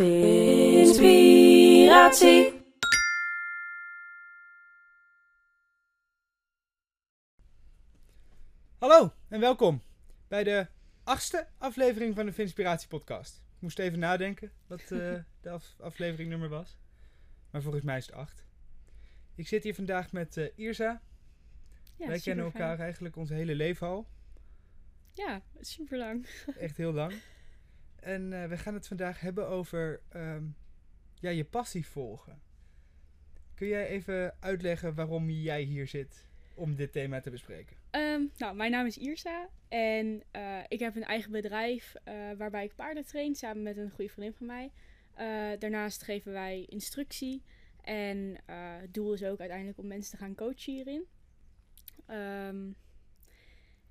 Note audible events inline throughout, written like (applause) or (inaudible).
Inspiratie. Hallo en welkom bij de achtste aflevering van de Vinspiratie podcast. Ik moest even nadenken wat eh, (laughs) de af afleveringnummer was. Maar volgens mij is het acht. Ik zit hier vandaag met eh, Irza. Ja, Wij kennen elkaar eigenlijk ons hele leven al. Ja, super lang. Echt heel lang. (laughs) En eh, we gaan het vandaag hebben over ehm, ja, je passie volgen. Kun jij even uitleggen waarom jij hier zit om dit thema te bespreken? Ehm, nou, mijn naam is Irsa en eh, ik heb een eigen bedrijf eh, waarbij ik paarden train samen met een goede vriendin van mij. Daarnaast geven wij instructie en het doel is ook uiteindelijk om mensen te gaan coachen hierin. Ehm,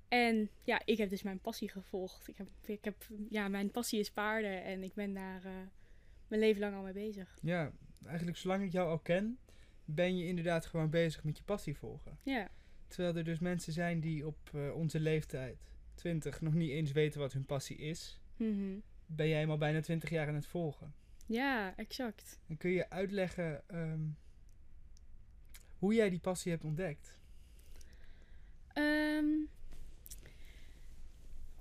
en ja, ik heb dus mijn passie gevolgd. Ik heb, ik heb, ja, mijn passie is paarden en ik ben daar eh, mijn leven lang al mee bezig. Ja, eigenlijk zolang ik jou al ken, ben je inderdaad gewoon bezig met je passie volgen. Ja, Terwijl er dus mensen zijn die op eh, onze leeftijd, 20, nog niet eens weten wat hun passie is, Mhm. ben jij hem al bijna 20 jaar aan het volgen. ja exact. En kun je uitleggen ehm, hoe jij die passie hebt ontdekt? Ehm,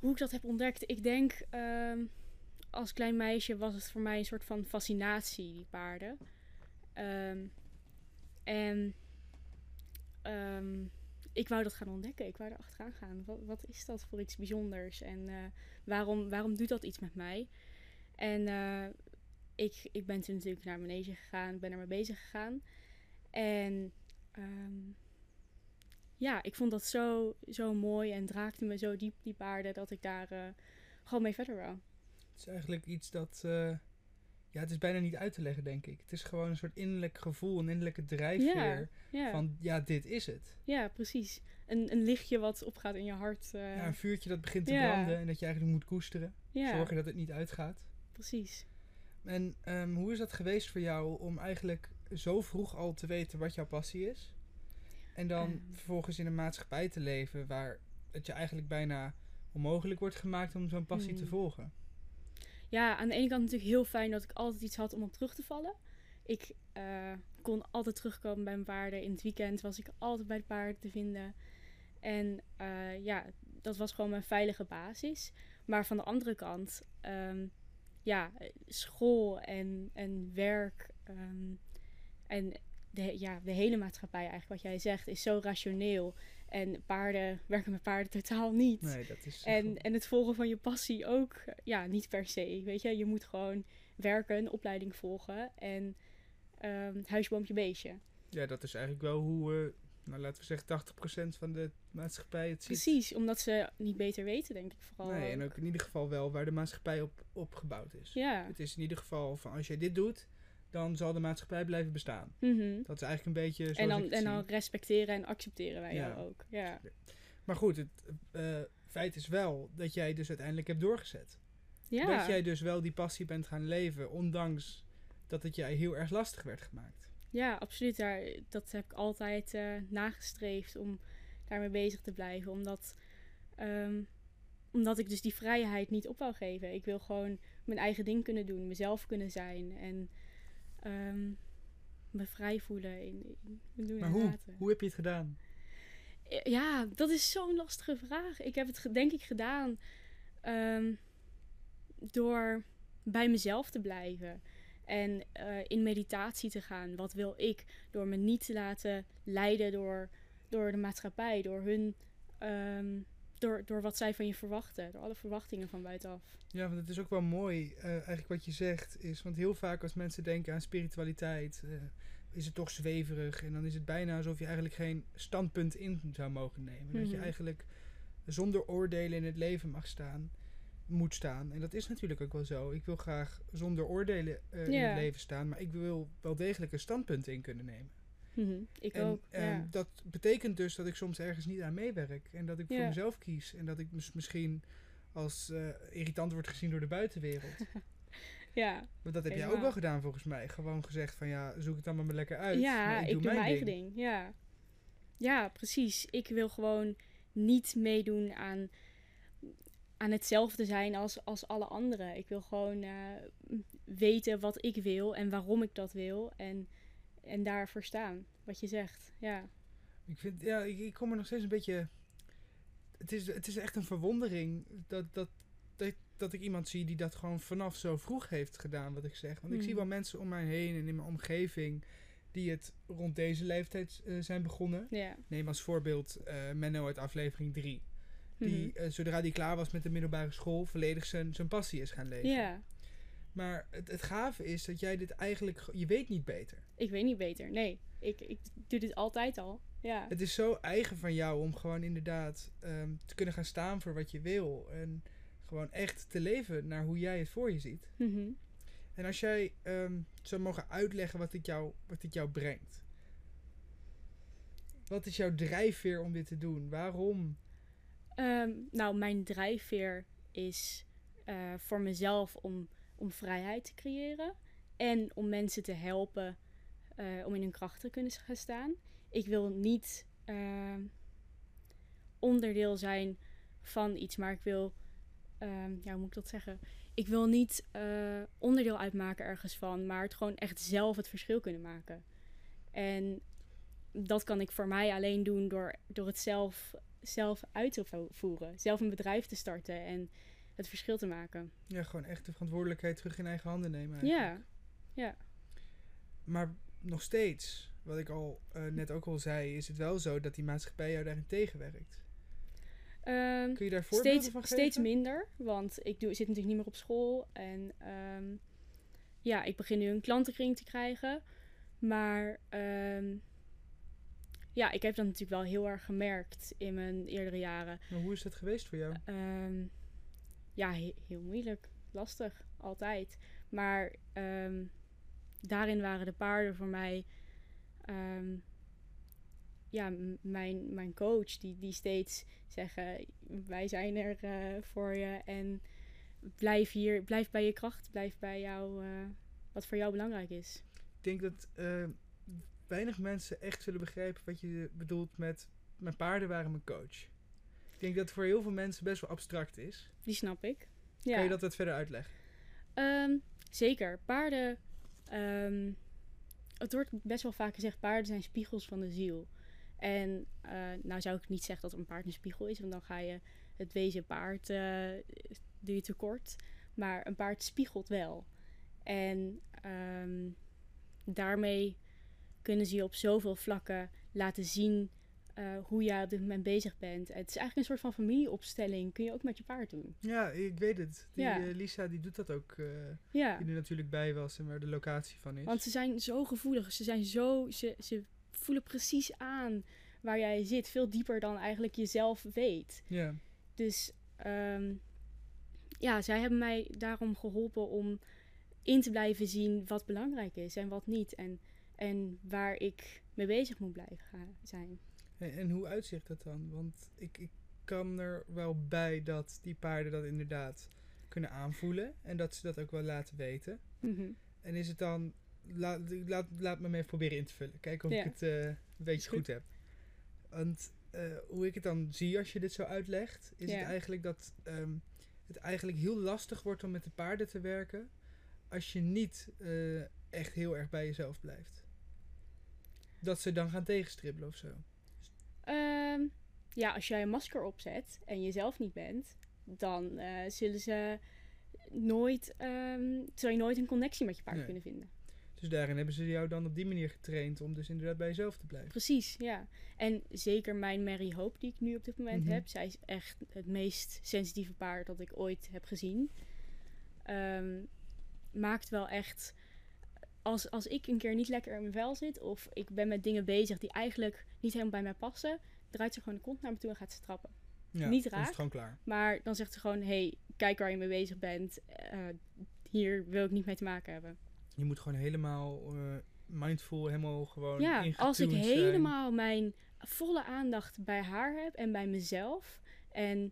hoe ik dat heb ontdekt, ik denk ehm, als klein meisje was het voor mij een soort van fascinatie, die paarden. Ehm, en ehm, ik wou dat gaan ontdekken, ik wou er achteraan gaan. Wat, wat is dat voor iets bijzonders en eh, waarom, waarom doet dat iets met mij? En eh, ik, ik ben toen natuurlijk naar Manege gegaan, ben er mee bezig gegaan. En ja, ik vond dat zo, zo mooi en draakte me zo diep, die paarden, dat ik daar eh, gewoon mee verder wou. Het is eigenlijk iets dat, eh, ja, het is bijna niet uit te leggen, denk ik. Het is gewoon een soort innerlijk gevoel, een innerlijke drijfveer Ja, van, ja, dit is het. ja precies. Een, een lichtje wat opgaat in je hart. eh, Ja, een vuurtje dat begint te ja. branden en dat je eigenlijk moet koesteren. ja, Zorgen dat het niet uitgaat. precies. En ehm, hoe is dat geweest voor jou om eigenlijk zo vroeg al te weten wat jouw passie is? En dan Ehm. vervolgens in een maatschappij te leven waar het je eigenlijk bijna onmogelijk wordt gemaakt om zo'n passie te Hmm. volgen. Ja, aan de ene kant natuurlijk heel fijn dat ik altijd iets had om op terug te vallen. Ik eh, kon altijd terugkomen bij mijn paarden. In het weekend was ik altijd bij de paarden te vinden. En eh, ja, dat was gewoon mijn veilige basis. Maar van de andere kant, ehm, ja, school en, en werk ehm, en de, ja, de hele maatschappij eigenlijk, wat jij zegt, is zo rationeel. En paarden werken met paarden totaal niet. Nee, dat is. En, en het volgen van je passie ook, eh, ja, niet per se. Weet je, je moet gewoon werken, een opleiding volgen en ehm huisboompje beestje. Ja, dat is eigenlijk wel hoe, eh, nou laten we zeggen, 80% van de maatschappij het ziet. Precies, omdat ze niet beter weten, denk ik vooral. Nee, en ook in ieder geval wel waar de maatschappij op, op gebouwd is. Ja. Het is in ieder geval van als jij dit doet, dan zal de maatschappij blijven bestaan. Mhm. Dat is eigenlijk een beetje En, dan, en dan respecteren en accepteren wij Ja. jou ook. Ja. Maar goed, het eh, feit is wel dat jij dus uiteindelijk hebt doorgezet. Ja. Dat jij dus wel die passie bent gaan leven, ondanks dat het jij heel erg lastig werd gemaakt. ja, absoluut. Daar, dat heb ik altijd eh, nagestreefd om daarmee bezig te blijven. Omdat, ehm, omdat ik dus die vrijheid niet op wou geven. Ik wil gewoon mijn eigen ding kunnen doen, mezelf kunnen zijn en ehm, me vrij voelen in, in doen Maar hoe? laten. Hoe heb je het gedaan? Ja, dat is zo'n lastige vraag. Ik heb het denk ik gedaan ehm, door bij mezelf te blijven. En eh, in meditatie te gaan. Wat wil ik? Door me niet te laten leiden door, door de maatschappij. Door hun. ehm, door, door wat zij van je verwachten. Door alle verwachtingen van buitenaf. Ja, want het is ook wel mooi, eh, eigenlijk wat je zegt, is, want heel vaak als mensen denken aan spiritualiteit, eh, is het toch zweverig en dan is het bijna alsof je eigenlijk geen standpunt in zou mogen nemen. Dat je Mhm. eigenlijk zonder oordelen in het leven mag staan, moet staan. En dat is natuurlijk ook wel zo. Ik wil graag zonder oordelen eh, in het leven staan, maar ik wil wel degelijk een standpunt in kunnen nemen. Mhm, Ik En ook. ehm, ja. dat betekent dus dat ik soms ergens niet aan meewerk. En dat ik voor Ja. mezelf kies. En dat ik mis- misschien als eh, irritant wordt gezien door de buitenwereld. (laughs) ja. Maar dat heb jij ook wel gedaan volgens mij. Gewoon gezegd van ja, zoek het dan maar lekker uit. Ja, maar ik, ik, doe mijn eigen ding. Ja. ja, precies. Ik wil gewoon niet meedoen aan aan hetzelfde zijn als, als alle anderen. Ik wil gewoon eh, weten wat ik wil en waarom ik dat wil. En, en daarvoor staan. Wat je zegt. Ja. Ik vind, ja, ik, ik kom er nog steeds een beetje. Het is, het is echt een verwondering dat, dat, dat, dat ik iemand zie die dat gewoon vanaf zo vroeg heeft gedaan, wat ik zeg. Want ik zie wel mensen om mij heen en in mijn omgeving die het rond deze leeftijd eh, zijn begonnen. Ja. Neem als voorbeeld eh Menno uit aflevering 3. Die, Mhm. eh, zodra hij klaar was met de middelbare school, volledig zijn, zijn passie is gaan leven. Ja. Maar het, het gave is dat jij dit eigenlijk... ge- Je weet niet beter. Ik weet niet beter. Nee. Ik, ik doe dit altijd al. Ja. Het is zo eigen van jou om gewoon inderdaad ehm, te kunnen gaan staan voor wat je wil. En gewoon echt te leven naar hoe jij het voor je ziet. Mhm. En als jij ehm, zou mogen uitleggen wat dit, jou, wat dit jou brengt. Wat is jouw drijfveer om dit te doen? Waarom? Ehm, nou, mijn drijfveer is eh, voor mezelf om, om vrijheid te creëren. En om mensen te helpen eh, om in hun kracht te kunnen gaan staan. Ik wil niet ehm, onderdeel zijn van iets, maar ik wil, ehm, ja, hoe moet ik dat zeggen? Ik wil niet eh, onderdeel uitmaken ergens van, maar het gewoon echt zelf het verschil kunnen maken. En dat kan ik voor mij alleen doen door, door het zelf, zelf uit te vo- voeren. Zelf een bedrijf te starten en het verschil te maken. Ja, gewoon echt de verantwoordelijkheid terug in eigen handen nemen. eigenlijk. Ja, Maar nog steeds, wat ik al eh, net ook al zei, is het wel zo dat die maatschappij jou daarin tegenwerkt. Ehm, Kun je daar voorbeelden steeds, van geven? steeds minder, want ik doe, zit natuurlijk niet meer op school. En ehm, ja, ik begin nu een klantenkring te krijgen. Maar ehm, ja, ik heb dat natuurlijk wel heel erg gemerkt in mijn eerdere jaren. Maar hoe is dat geweest voor jou? Ja, he- heel moeilijk. Lastig, altijd. Maar ehm, daarin waren de paarden voor mij... ehm, ja, mijn, mijn coach die, die steeds zeggen... Wij zijn er eh, voor je en blijf hier, blijf bij je kracht. Blijf bij jou, eh, wat voor jou belangrijk is. Ik denk dat eh, weinig mensen echt zullen begrijpen wat je bedoelt met mijn paarden waren mijn coach. Ik denk dat het voor heel veel mensen best wel abstract is. Die snap ik. Ja. Kan je dat wat verder uitleggen? Ehm, zeker. Paarden. ehm, het wordt best wel vaak gezegd: paarden zijn spiegels van de ziel. En eh, nou zou ik niet zeggen dat een paard een spiegel is, want dan ga je het wezen paard eh, doe je tekort. Maar een paard spiegelt wel. En ehm, daarmee kunnen ze je op zoveel vlakken laten zien eh, hoe jij op dit moment bezig bent. Het is eigenlijk een soort van familieopstelling. Kun je ook met je paard doen. Ja, ik weet het. Die, Ja. eh, Lisa die doet dat ook. Ja. Die er natuurlijk bij was en waar de locatie van is. Want ze zijn zo gevoelig. Ze zijn zo. Ze, ze voelen precies aan waar jij zit. Veel dieper dan eigenlijk jezelf weet. ja. Dus ehm, ja, zij hebben mij daarom geholpen om in te blijven zien wat belangrijk is en wat niet. En, en waar ik mee bezig moet blijven gaan, zijn. En, hoe uitzicht dat dan? Want ik, ik kan er wel bij dat die paarden dat inderdaad kunnen aanvoelen. En dat ze dat ook wel laten weten. Mhm. En is het dan... Laat, laat, laat me even proberen in te vullen. Kijken of Ja. ik het eh, een beetje goed. goed heb. Want eh, hoe ik het dan zie als je dit zo uitlegt... is Ja. het eigenlijk dat ehm, het eigenlijk heel lastig wordt om met de paarden te werken... als je niet eh, echt heel erg bij jezelf blijft. Dat ze dan gaan tegenstribbelen of zo. Ehm, ja, als jij een masker opzet en jezelf niet bent, dan eh, zullen ze nooit, je nooit een connectie met je paard Nee. kunnen vinden. Dus daarin hebben ze jou dan op die manier getraind om dus inderdaad bij jezelf te blijven. Precies, ja. En zeker mijn Mary Hope die ik nu op dit moment Mhm. heb, zij is echt het meest sensitieve paard dat ik ooit heb gezien. Ehm, maakt wel echt, als, als ik een keer niet lekker in mijn vel zit of ik ben met dingen bezig die eigenlijk niet helemaal bij mij passen, draait ze gewoon de kont naar me toe en gaat ze trappen. Ja, Niet raar. het gewoon klaar. Maar dan zegt ze gewoon, hey, kijk waar je mee bezig bent. Eh, hier wil ik niet mee te maken hebben. Je moet gewoon helemaal eh, mindful, helemaal gewoon ja, als ik zijn. helemaal mijn volle aandacht bij haar heb en bij mezelf. En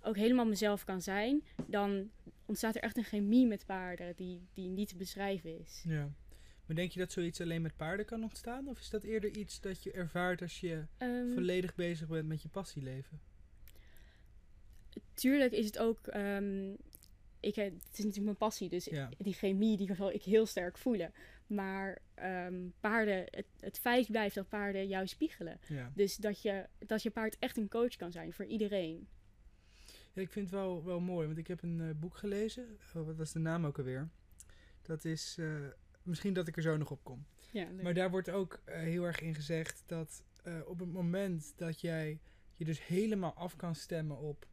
ook helemaal mezelf kan zijn. Dan ontstaat er echt een chemie met paarden die, die niet te beschrijven is. Ja. Maar denk je dat zoiets alleen met paarden kan ontstaan? Of is dat eerder iets dat je ervaart als je Ehm, volledig bezig bent met je passieleven? tuurlijk is het ook. ehm, ik, heb- het is natuurlijk mijn passie, dus Ja. die chemie die wil ik heel sterk voelen. Maar ehm, paarden, het, het feit blijft dat paarden jou spiegelen. Ja. Dus dat je, dat je paard echt een coach kan zijn voor iedereen. Ja, ik vind het wel, wel mooi, want ik heb een eh, boek gelezen. Oh, wat was de naam ook alweer? Dat is, eh, misschien dat ik er zo nog op kom. Ja. Maar daar wordt ook eh, heel erg in gezegd dat eh, op het moment dat jij je dus helemaal af kan stemmen op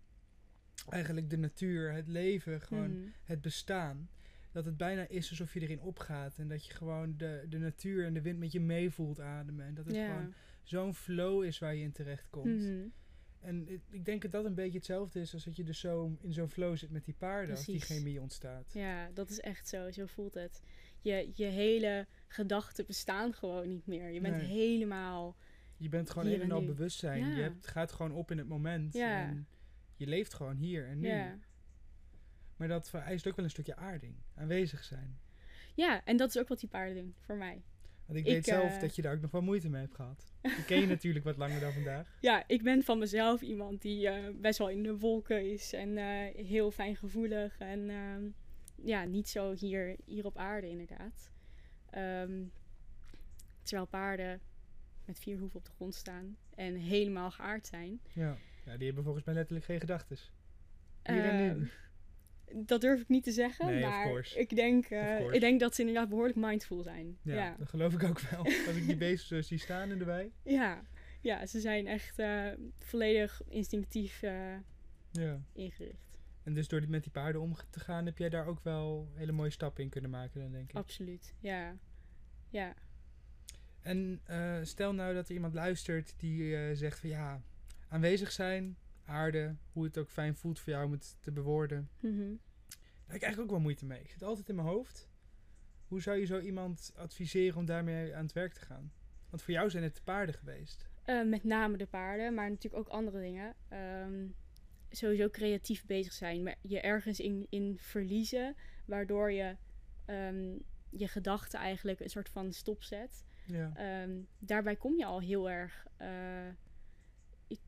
eigenlijk de natuur, het leven, gewoon Mhm. het bestaan. Dat het bijna is alsof je erin opgaat. En dat je gewoon de, de natuur en de wind met je mee voelt ademen. En dat het gewoon zo'n flow is waar je in terecht komt. Mhm. En ik, ik denk dat dat een beetje hetzelfde is als dat je dus zo in zo'n flow zit met die paarden. Als die Precies. chemie ontstaat. Ja, dat is echt zo. Zo voelt het. Je, je hele gedachten bestaan gewoon niet meer. Je bent Nee. helemaal... Je bent gewoon Hier een en en al nu. bewustzijn. Ja. Je hebt, gaat gewoon op in het moment. Ja. En je leeft gewoon hier en nu. Ja. Maar dat vereist ook wel een stukje aarding. Aanwezig zijn. ja, en dat is ook wat die paarden doen voor mij. Want ik, Ik, weet zelf eh, dat je daar ook nog wel moeite mee hebt gehad. Ik ken je (laughs) natuurlijk wat langer dan vandaag. Ja, ik ben van mezelf iemand die eh, best wel in de wolken is en eh, heel fijngevoelig en ehm, ja, niet zo hier, hier op aarde inderdaad. Ehm, terwijl paarden met vier hoeven op de grond staan en helemaal geaard zijn. Ja. ja, die hebben volgens mij letterlijk geen gedachtes. Hier en Ehm, nu. dat durf ik niet te zeggen, Nee, maar ik denk, eh, ik denk dat ze inderdaad behoorlijk mindful zijn. Ja, Ja, dat geloof ik ook wel. Als ik die (laughs) beesten zie staan in de wei. ja. ja ze zijn echt eh, volledig instinctief eh, Ja. ingericht. En dus door die- met die paarden om te gaan, heb jij daar ook wel hele mooie stappen in kunnen maken, dan denk ik. Absoluut, ja. Ja, En eh, stel nou dat er iemand luistert die eh, zegt van ja, aanwezig zijn, aarde, hoe het ook fijn voelt voor jou om het te bewoorden. Mhm. Daar heb ik eigenlijk ook wel moeite mee. Ik zit altijd in mijn hoofd. Hoe zou je zo iemand adviseren om daarmee aan het werk te gaan? Want voor jou zijn het de paarden geweest. Eh, met name de paarden, maar natuurlijk ook andere dingen. Ehm, sowieso creatief bezig zijn, maar je ergens in, in verliezen, waardoor je ehm, je gedachten eigenlijk een soort van stopzet. Ja. Ehm, daarbij kom je al heel erg, eh,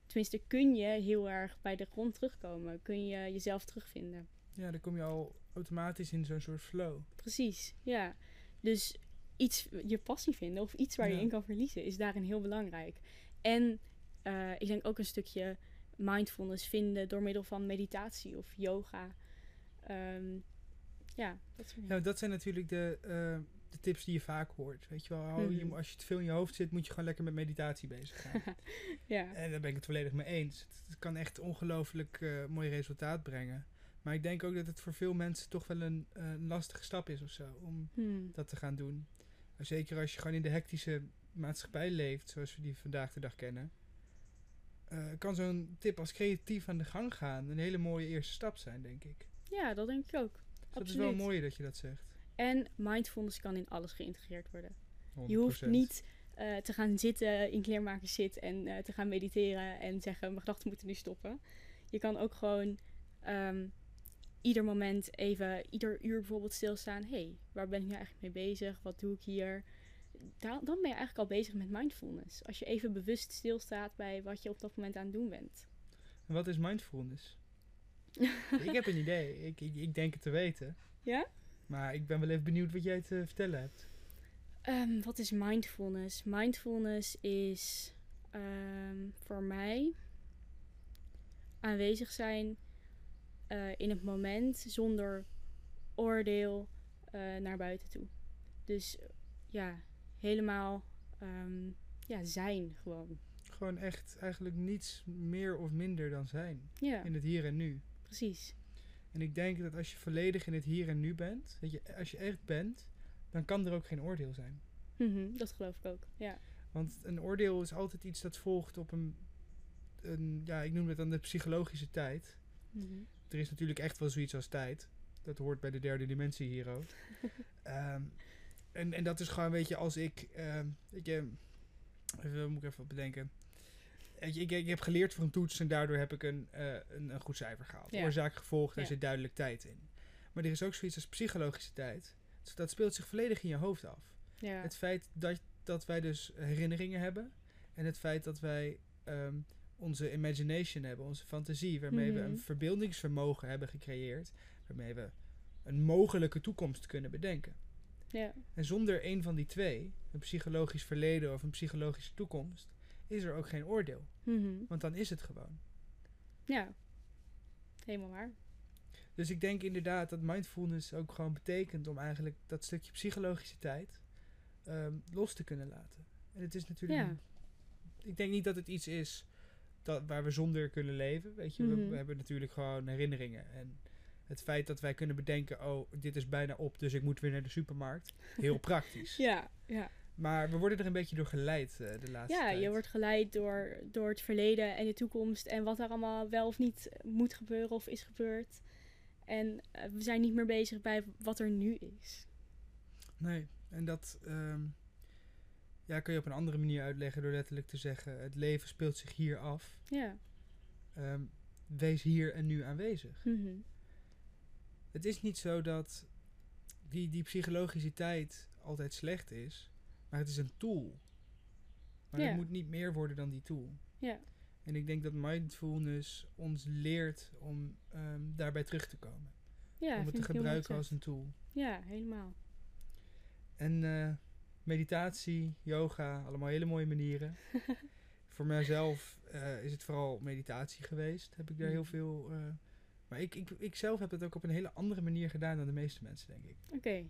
tenminste kun je heel erg bij de grond terugkomen. Kun je jezelf terugvinden. ja, dan kom je al automatisch in zo'n soort flow. Precies, ja. Dus iets, je passie vinden of iets waar je in kan verliezen, is daarin heel belangrijk. En eh, ik denk ook een stukje mindfulness vinden door middel van meditatie of yoga. Ehm, ja, dat soort Ja, dat zijn natuurlijk de, eh, de tips die je vaak hoort. Weet je wel, je, Mhm. als je te veel in je hoofd zit, moet je gewoon lekker met meditatie bezig gaan. (laughs) Ja, En daar ben ik het volledig mee eens. Het, kan echt ongelooflijk eh, mooi resultaat brengen. Maar ik denk ook dat het voor veel mensen toch wel een, eh, een lastige stap is of zo. Om Hmm. dat te gaan doen. Zeker als je gewoon in de hectische maatschappij leeft, zoals we die vandaag de dag kennen. Eh, kan zo'n tip als creatief aan de gang gaan een hele mooie eerste stap zijn, denk ik. ja, dat denk ik ook. Dus dat is wel mooi dat je dat zegt. En mindfulness kan in alles geïntegreerd worden. 100%. Je hoeft niet eh, te gaan zitten in kleermakers zit en eh, te gaan mediteren en zeggen mijn gedachten moeten nu stoppen. Je kan ook gewoon ehm, ieder moment even, ieder uur bijvoorbeeld stilstaan. hey, waar ben ik nu eigenlijk mee bezig? Wat doe ik hier? Da- dan ben je eigenlijk al bezig met mindfulness. Als je even bewust stilstaat bij wat je op dat moment aan het doen bent. En wat is mindfulness? (laughs) ik heb een idee. Ik, ik, ik denk het te weten. Ja? Maar ik ben wel even benieuwd wat jij te vertellen hebt. Ehm, wat is mindfulness? Mindfulness is ehm, voor mij aanwezig zijn eh, in het moment zonder oordeel eh, naar buiten toe. Dus ja, helemaal ehm, ja, zijn gewoon. Gewoon echt eigenlijk niets meer of minder dan zijn. Ja, In het hier en nu. precies. En ik denk dat als je volledig in het hier en nu bent, dat je, als je echt bent, dan kan er ook geen oordeel zijn. Mhm, dat geloof ik ook. Ja. Want een oordeel is altijd iets dat volgt op een, een ja, ik noem het dan de psychologische tijd. Mhm. Er is natuurlijk echt wel zoiets als tijd. Dat hoort bij de derde dimensie hier ook. (laughs) Ehm, en, en dat is gewoon, weet je, als ik, ehm, weet je, even, moet ik even bedenken. Je, ik, ik heb geleerd voor een toets en daardoor heb ik een, eh, een, een goed cijfer gehaald. Ja. Oorzaak, gevolg, daar Ja. zit duidelijk tijd in. Maar er is ook zoiets als psychologische tijd. Dus dat speelt zich volledig in je hoofd af. ja. Het feit dat, dat wij dus herinneringen hebben. En het feit dat wij ehm, onze imagination hebben, onze fantasie, waarmee we Mhm. een verbeeldingsvermogen hebben gecreëerd, waarmee we een mogelijke toekomst kunnen bedenken. Ja. En zonder een van die twee, een psychologisch verleden of een psychologische toekomst, is er ook geen oordeel. Mhm. Want dan is het gewoon. Ja. Helemaal waar. Dus ik denk inderdaad dat mindfulness ook gewoon betekent om eigenlijk dat stukje psychologische tijd ehm, los te kunnen laten. En het is natuurlijk. Ja. ik denk niet dat het iets is dat, waar we zonder kunnen leven. Weet je, we, Mhm. we hebben natuurlijk gewoon herinneringen. En het feit dat wij kunnen bedenken: oh, dit is bijna op, dus ik moet weer naar de supermarkt. Heel (laughs) praktisch. Ja, ja. Maar we worden er een beetje door geleid eh, de laatste ja tijd. je wordt geleid door, door het verleden en de toekomst en wat er allemaal wel of niet moet gebeuren of is gebeurd. En eh, we zijn niet meer bezig bij wat er nu is. Nee, en dat ehm, ja, kun je op een andere manier uitleggen door letterlijk te zeggen: het leven speelt zich hier af. Ja. Ehm, wees hier en nu aanwezig. Mhm. Het is niet zo dat die, die psychologische altijd slecht is, maar het is een tool. Maar Ja. het moet niet meer worden dan die tool. Ja. En ik denk dat mindfulness ons leert om ehm, daarbij terug te komen. Ja, om het te gebruiken als een tool. Ja, helemaal. En eh, meditatie, yoga, allemaal hele mooie manieren. (laughs) Voor mijzelf eh, is het vooral meditatie geweest. Heb ik daar heel Mhm. veel. eh, maar ik, ik, ik zelf heb het ook op een hele andere manier gedaan dan de meeste mensen, denk ik. Oké.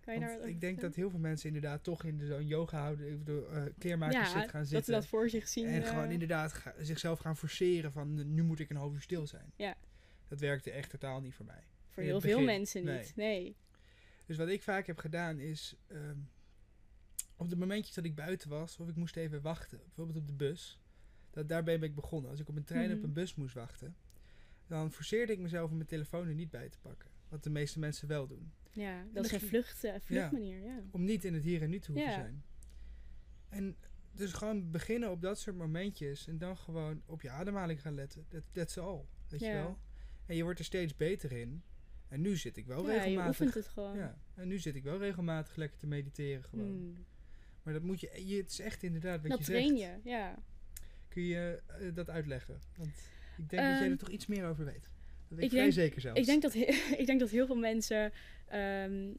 Kan je daar wat ik denk dat heel veel mensen inderdaad toch in zo'n yoga houden, of de eh kleermakers ja, zit gaan dat ze zitten. dat voor zich zien. en eh, gewoon inderdaad ga- zichzelf gaan forceren van nu moet ik een half uur stil zijn. Ja. Dat werkte echt totaal niet voor mij. voor in heel veel mensen niet. Nee. Dus wat ik vaak heb gedaan is, ehm, op de momentjes dat ik buiten was, of ik moest even wachten, bijvoorbeeld op de bus, dat, daarbij ben ik begonnen. Als ik op een trein Mhm. op een bus moest wachten, dan forceerde ik mezelf om mijn telefoon er niet bij te pakken. Wat de meeste mensen wel doen. Ja, dat is een vlucht, eh, vluchtmanier. Ja. Om niet in het hier en nu te hoeven Ja. zijn. En dus gewoon beginnen op dat soort momentjes en dan gewoon op je ademhaling gaan letten. Dat that's all, weet je wel. En je wordt er steeds beter in. En nu zit ik wel ja, je regelmatig oefent het gewoon. ja, en nu zit ik wel regelmatig lekker te mediteren gewoon. Hmm. Maar dat moet je, je, het is echt inderdaad wat Dat je train zegt. je, ja. Kun je eh, dat uitleggen? Want ik denk dat jij Ehm, er toch iets meer over weet. Dat weet ik vrij denk- zeker zelfs. Ik denk, dat (laughs) ik denk dat heel veel mensen ehm,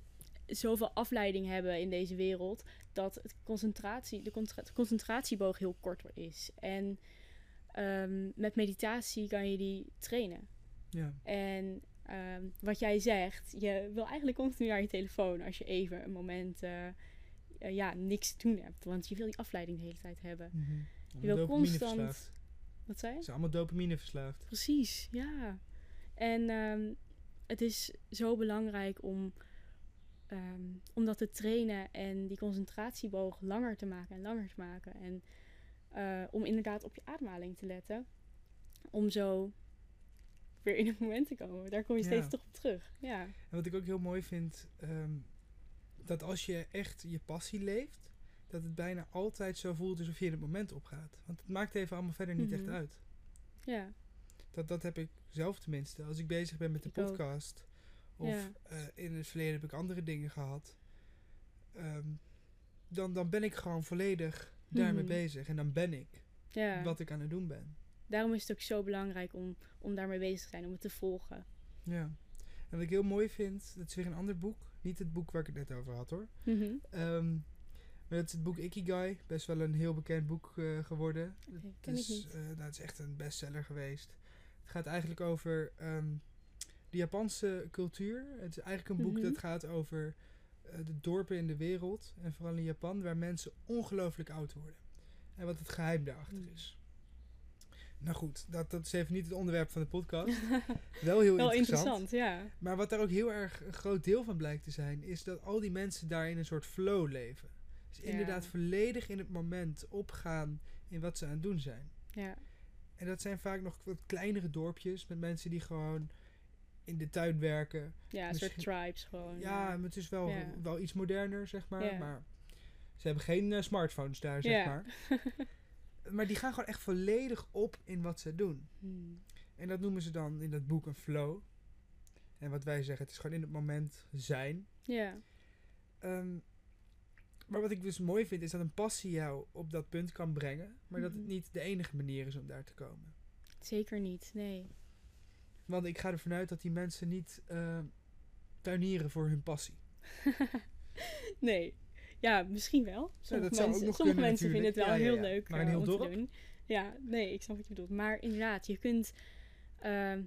zoveel afleiding hebben in deze wereld dat het concentratie, de concentratieboog heel kort is. En ehm, met meditatie kan je die trainen. Ja, En ehm, wat jij zegt, je wil eigenlijk continu naar je telefoon als je even een moment eh, eh, ja, niks te doen hebt. Want je wil die afleiding de hele tijd hebben. mhm. Je wil constant. Wat zei je? Ze zijn allemaal dopamine verslaafd. Precies, ja. En ehm, het is zo belangrijk om, ehm, om dat te trainen en die concentratieboog langer te maken en langer te maken. En eh, om inderdaad op je ademhaling te letten. Om zo weer in het moment te komen. Daar kom je Ja. steeds toch op terug. Ja, En wat ik ook heel mooi vind, ehm, dat als je echt je passie leeft, dat het bijna altijd zo voelt alsof je in het moment opgaat. Want het maakt even allemaal verder niet echt Mhm. uit. ja, Dat, dat heb ik zelf tenminste. Als ik bezig ben met de Ik ook. podcast, of Ja. eh, in het verleden heb ik andere dingen gehad, ehm, dan, dan ben ik gewoon volledig daarmee Mhm. bezig. En dan ben ik ja. wat ik aan het doen ben. Daarom is het ook zo belangrijk om, om daarmee bezig te zijn, om het te volgen. Ja. En wat ik heel mooi vind, dat is weer een ander boek. Niet het boek waar ik het net over had hoor. Maar dat is het boek Ikigai. Best wel een heel bekend boek eh, geworden. Oké, Het is, eh, nou, het is echt een bestseller geweest. Het gaat eigenlijk over ehm, de Japanse cultuur. Het is eigenlijk een boek Mhm. dat gaat over eh, de dorpen in de wereld. En vooral in Japan, waar mensen ongelooflijk oud worden. En wat het geheim daarachter Mm. is. Nou goed, dat, dat is even niet het onderwerp van de podcast. (laughs) Wel heel Wel interessant. interessant, ja. Maar wat daar ook heel erg een groot deel van blijkt te zijn, is dat al die mensen daar in een soort flow leven. Dus Ja. inderdaad volledig in het moment opgaan in wat ze aan het doen zijn. Ja, En dat zijn vaak nog wat kleinere dorpjes met mensen die gewoon in de tuin werken. ja een soort tribes gewoon. Ja, maar het is wel, Ja. wel iets moderner, zeg maar. Maar ze hebben geen eh, smartphones daar, zeg Ja. maar. (laughs) maar die gaan gewoon echt volledig op in wat ze doen. Hmm. En dat noemen ze dan in dat boek een flow. En wat wij zeggen, het is gewoon in het moment zijn. Ja, Ehm, Maar wat ik dus mooi vind, is dat een passie jou op dat punt kan brengen. Maar dat het Mhm. niet de enige manier is om daar te komen. Zeker niet, nee. Want ik ga ervan uit dat die mensen niet eh, tuinieren voor hun passie. (laughs) nee. Ja, misschien wel. Sommige mensen, sommige kunnen mensen vinden het wel. Ja, heel ja, leuk Maar een eh, heel om dorp? te doen. Ja, nee, ik snap wat je bedoelt. Maar inderdaad, je kunt... ehm,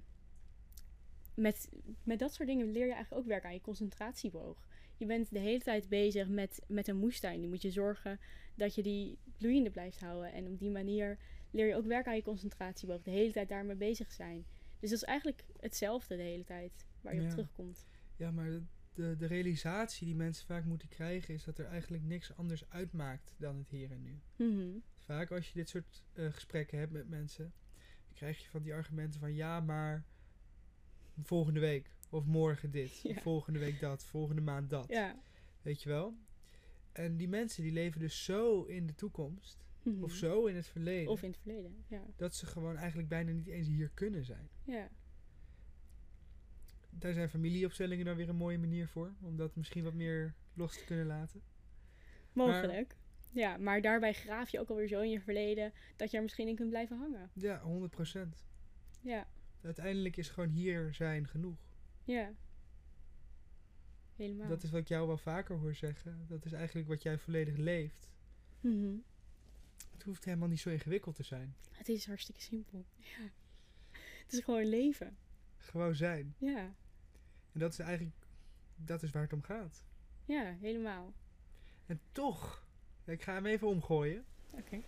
met, met dat soort dingen leer je eigenlijk ook werken aan je concentratieboog. Je bent de hele tijd bezig met, met een moestuin. Die moet je zorgen dat je die bloeiende blijft houden. En op die manier leer je ook werken aan je concentratieboog. De hele tijd daarmee bezig zijn. Dus dat is eigenlijk hetzelfde de hele tijd waar je Ja. op terugkomt. Ja, maar de, de, realisatie die mensen vaak moeten krijgen is dat er eigenlijk niks anders uitmaakt dan het hier en nu. Mhm. Vaak als je dit soort eh, gesprekken hebt met mensen, dan krijg je van die argumenten van ja, maar volgende week of morgen dit, (laughs) Ja. volgende week dat, volgende maand dat. Ja. Weet je wel? En die mensen die leven dus zo in de toekomst, Mhm. of zo in het verleden, Of in het verleden, ja. dat ze gewoon eigenlijk bijna niet eens hier kunnen zijn. Ja, Daar zijn familieopstellingen dan weer een mooie manier voor, om dat misschien wat meer los te kunnen laten. mogelijk. Ja, maar daarbij graaf je ook alweer zo in je verleden dat je er misschien in kunt blijven hangen. Ja, 100%. Ja, Uiteindelijk is gewoon hier zijn genoeg. Ja. Helemaal. Dat is wat ik jou wel vaker hoor zeggen. Dat is eigenlijk wat jij volledig leeft. Mhm. Het hoeft helemaal niet zo ingewikkeld te zijn. Het is hartstikke simpel. Ja. Het is gewoon leven. Gewoon zijn. Ja, En dat is eigenlijk, dat is waar het om gaat. ja, helemaal. En toch, ik ga hem even omgooien. Oké.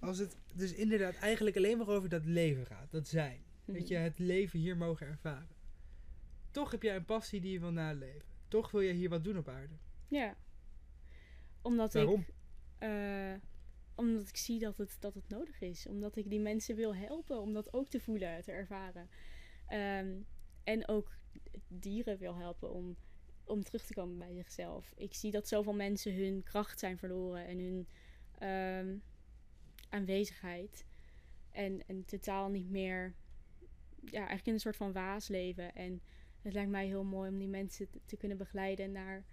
Als het dus inderdaad eigenlijk alleen maar over dat leven gaat, dat zijn. Weet je, Mhm. het leven hier mogen ervaren. Toch heb jij een passie die je wil naleven. Toch wil jij hier wat doen op aarde. Ja. Omdat Waarom? ik... eh, omdat ik zie dat het, dat het nodig is. Omdat ik die mensen wil helpen om dat ook te voelen, te ervaren. Ehm, en ook dieren wil helpen om, om terug te komen bij zichzelf. Ik zie dat zoveel mensen hun kracht zijn verloren en hun ehm, aanwezigheid. En, en totaal niet meer, ja, eigenlijk in een soort van waas leven. En het lijkt mij heel mooi om die mensen te, te kunnen begeleiden naar,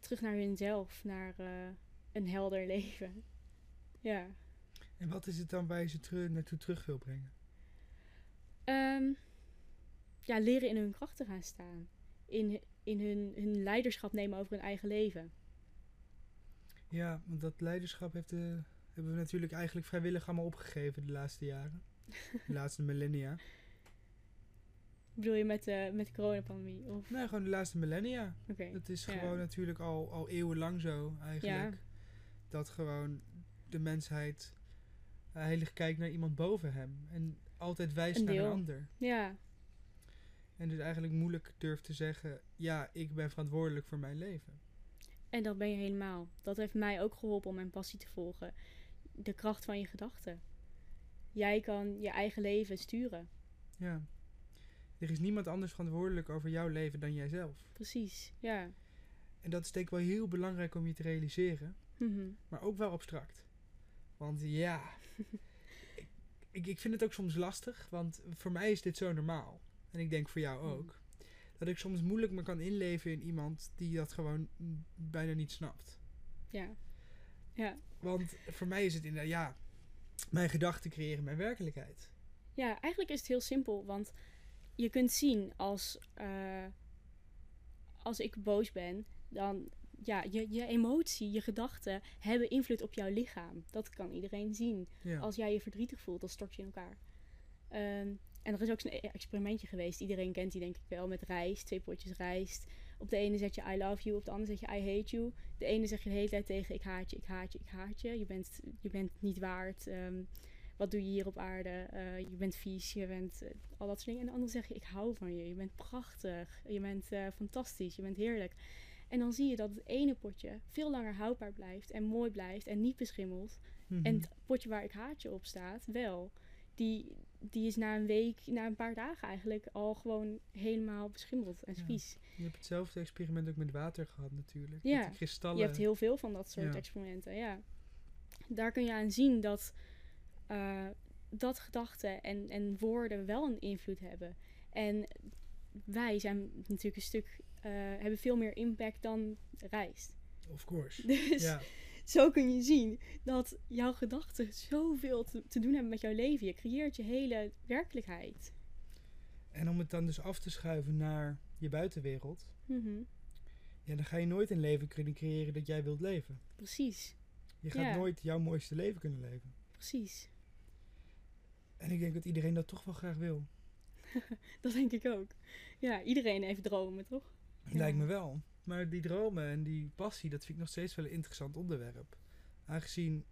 terug naar hunzelf, naar eh, een helder (laughs) leven. Ja. En wat is het dan waar je ze teru- naartoe terug wil brengen? Ehm, ja, leren in hun kracht te gaan staan. In, in hun, hun leiderschap nemen over hun eigen leven. Ja, want dat leiderschap heeft de, hebben we natuurlijk eigenlijk vrijwillig allemaal opgegeven de laatste jaren. De (laughs) laatste millennia. Bedoel je met de, met de coronapandemie? Of, Nee, gewoon de laatste millennia. oké. Het is Ja. gewoon natuurlijk al, al eeuwenlang zo eigenlijk. Ja. Dat gewoon de mensheid heilig kijkt naar iemand boven hem. En altijd wijst Een naar een ander. Ja, En dus eigenlijk moeilijk durft te zeggen... Ja, ik ben verantwoordelijk voor mijn leven. en dat ben je helemaal. Dat heeft mij ook geholpen om mijn passie te volgen. De kracht van je gedachten. Jij kan je eigen leven sturen. Ja. Er is niemand anders verantwoordelijk over jouw leven dan jijzelf. Precies, ja. En dat is denk ik wel heel belangrijk om je te realiseren. Mhm. Maar ook wel abstract. Want ja, (laughs) ik, ik, vind het ook soms lastig, want voor mij is dit zo normaal. En ik denk voor jou Mhm. ook. Dat ik soms moeilijk me kan inleven in iemand die dat gewoon bijna niet snapt. Ja. Ja. Want voor mij is het inderdaad, ja, mijn gedachten creëren mijn werkelijkheid. Ja, eigenlijk is het heel simpel, want je kunt zien als, eh, als ik boos ben, dan ja, je, je emotie, je gedachten hebben invloed op jouw lichaam. Dat kan iedereen zien. Ja. Als jij je verdrietig voelt, dan stort je in elkaar. Ehm, en er is ook zo'n e- experimentje geweest. Iedereen kent die denk ik wel met rijst. Twee potjes rijst. Op de ene zet je I love you, op de andere zet je I hate you. De ene zeg je de hele tijd tegen ik haat je, ik haat je, ik haat je. Je bent, je bent niet waard. Ehm, wat doe je hier op aarde? Eh, je bent vies, je bent eh, al dat soort dingen. En de zeg je ik hou van je. Je bent prachtig. Je bent eh, fantastisch. Je bent heerlijk. En dan zie je dat het ene potje veel langer houdbaar blijft en mooi blijft en niet beschimmelt. Mhm. En het potje waar ik haatje op staat, wel. Die, die is na een week, na een paar dagen eigenlijk al gewoon helemaal beschimmeld en Ja. vies. Je hebt hetzelfde experiment ook met water gehad natuurlijk. Ja, Met die kristallen. Je hebt heel veel van dat soort Ja. experimenten, ja. Daar kun je aan zien dat, eh, dat gedachten en, en woorden wel een invloed hebben. En wij zijn natuurlijk een stuk, eh, hebben veel meer impact dan rijst. Of course. (laughs) Dus Ja. zo kun je zien dat jouw gedachten zoveel te, te doen hebben met jouw leven. Je creëert je hele werkelijkheid. En om het dan dus af te schuiven naar je buitenwereld, Mhm, ja, dan ga je nooit een leven kunnen creëren dat jij wilt leven. Precies, Je gaat Ja. nooit jouw mooiste leven kunnen leven. precies. En ik denk dat iedereen dat toch wel graag wil. (laughs) Dat denk ik ook. Ja, iedereen heeft dromen, toch? Ja. Lijkt me wel. Maar die dromen en die passie, dat vind ik nog steeds wel een interessant onderwerp. Aangezien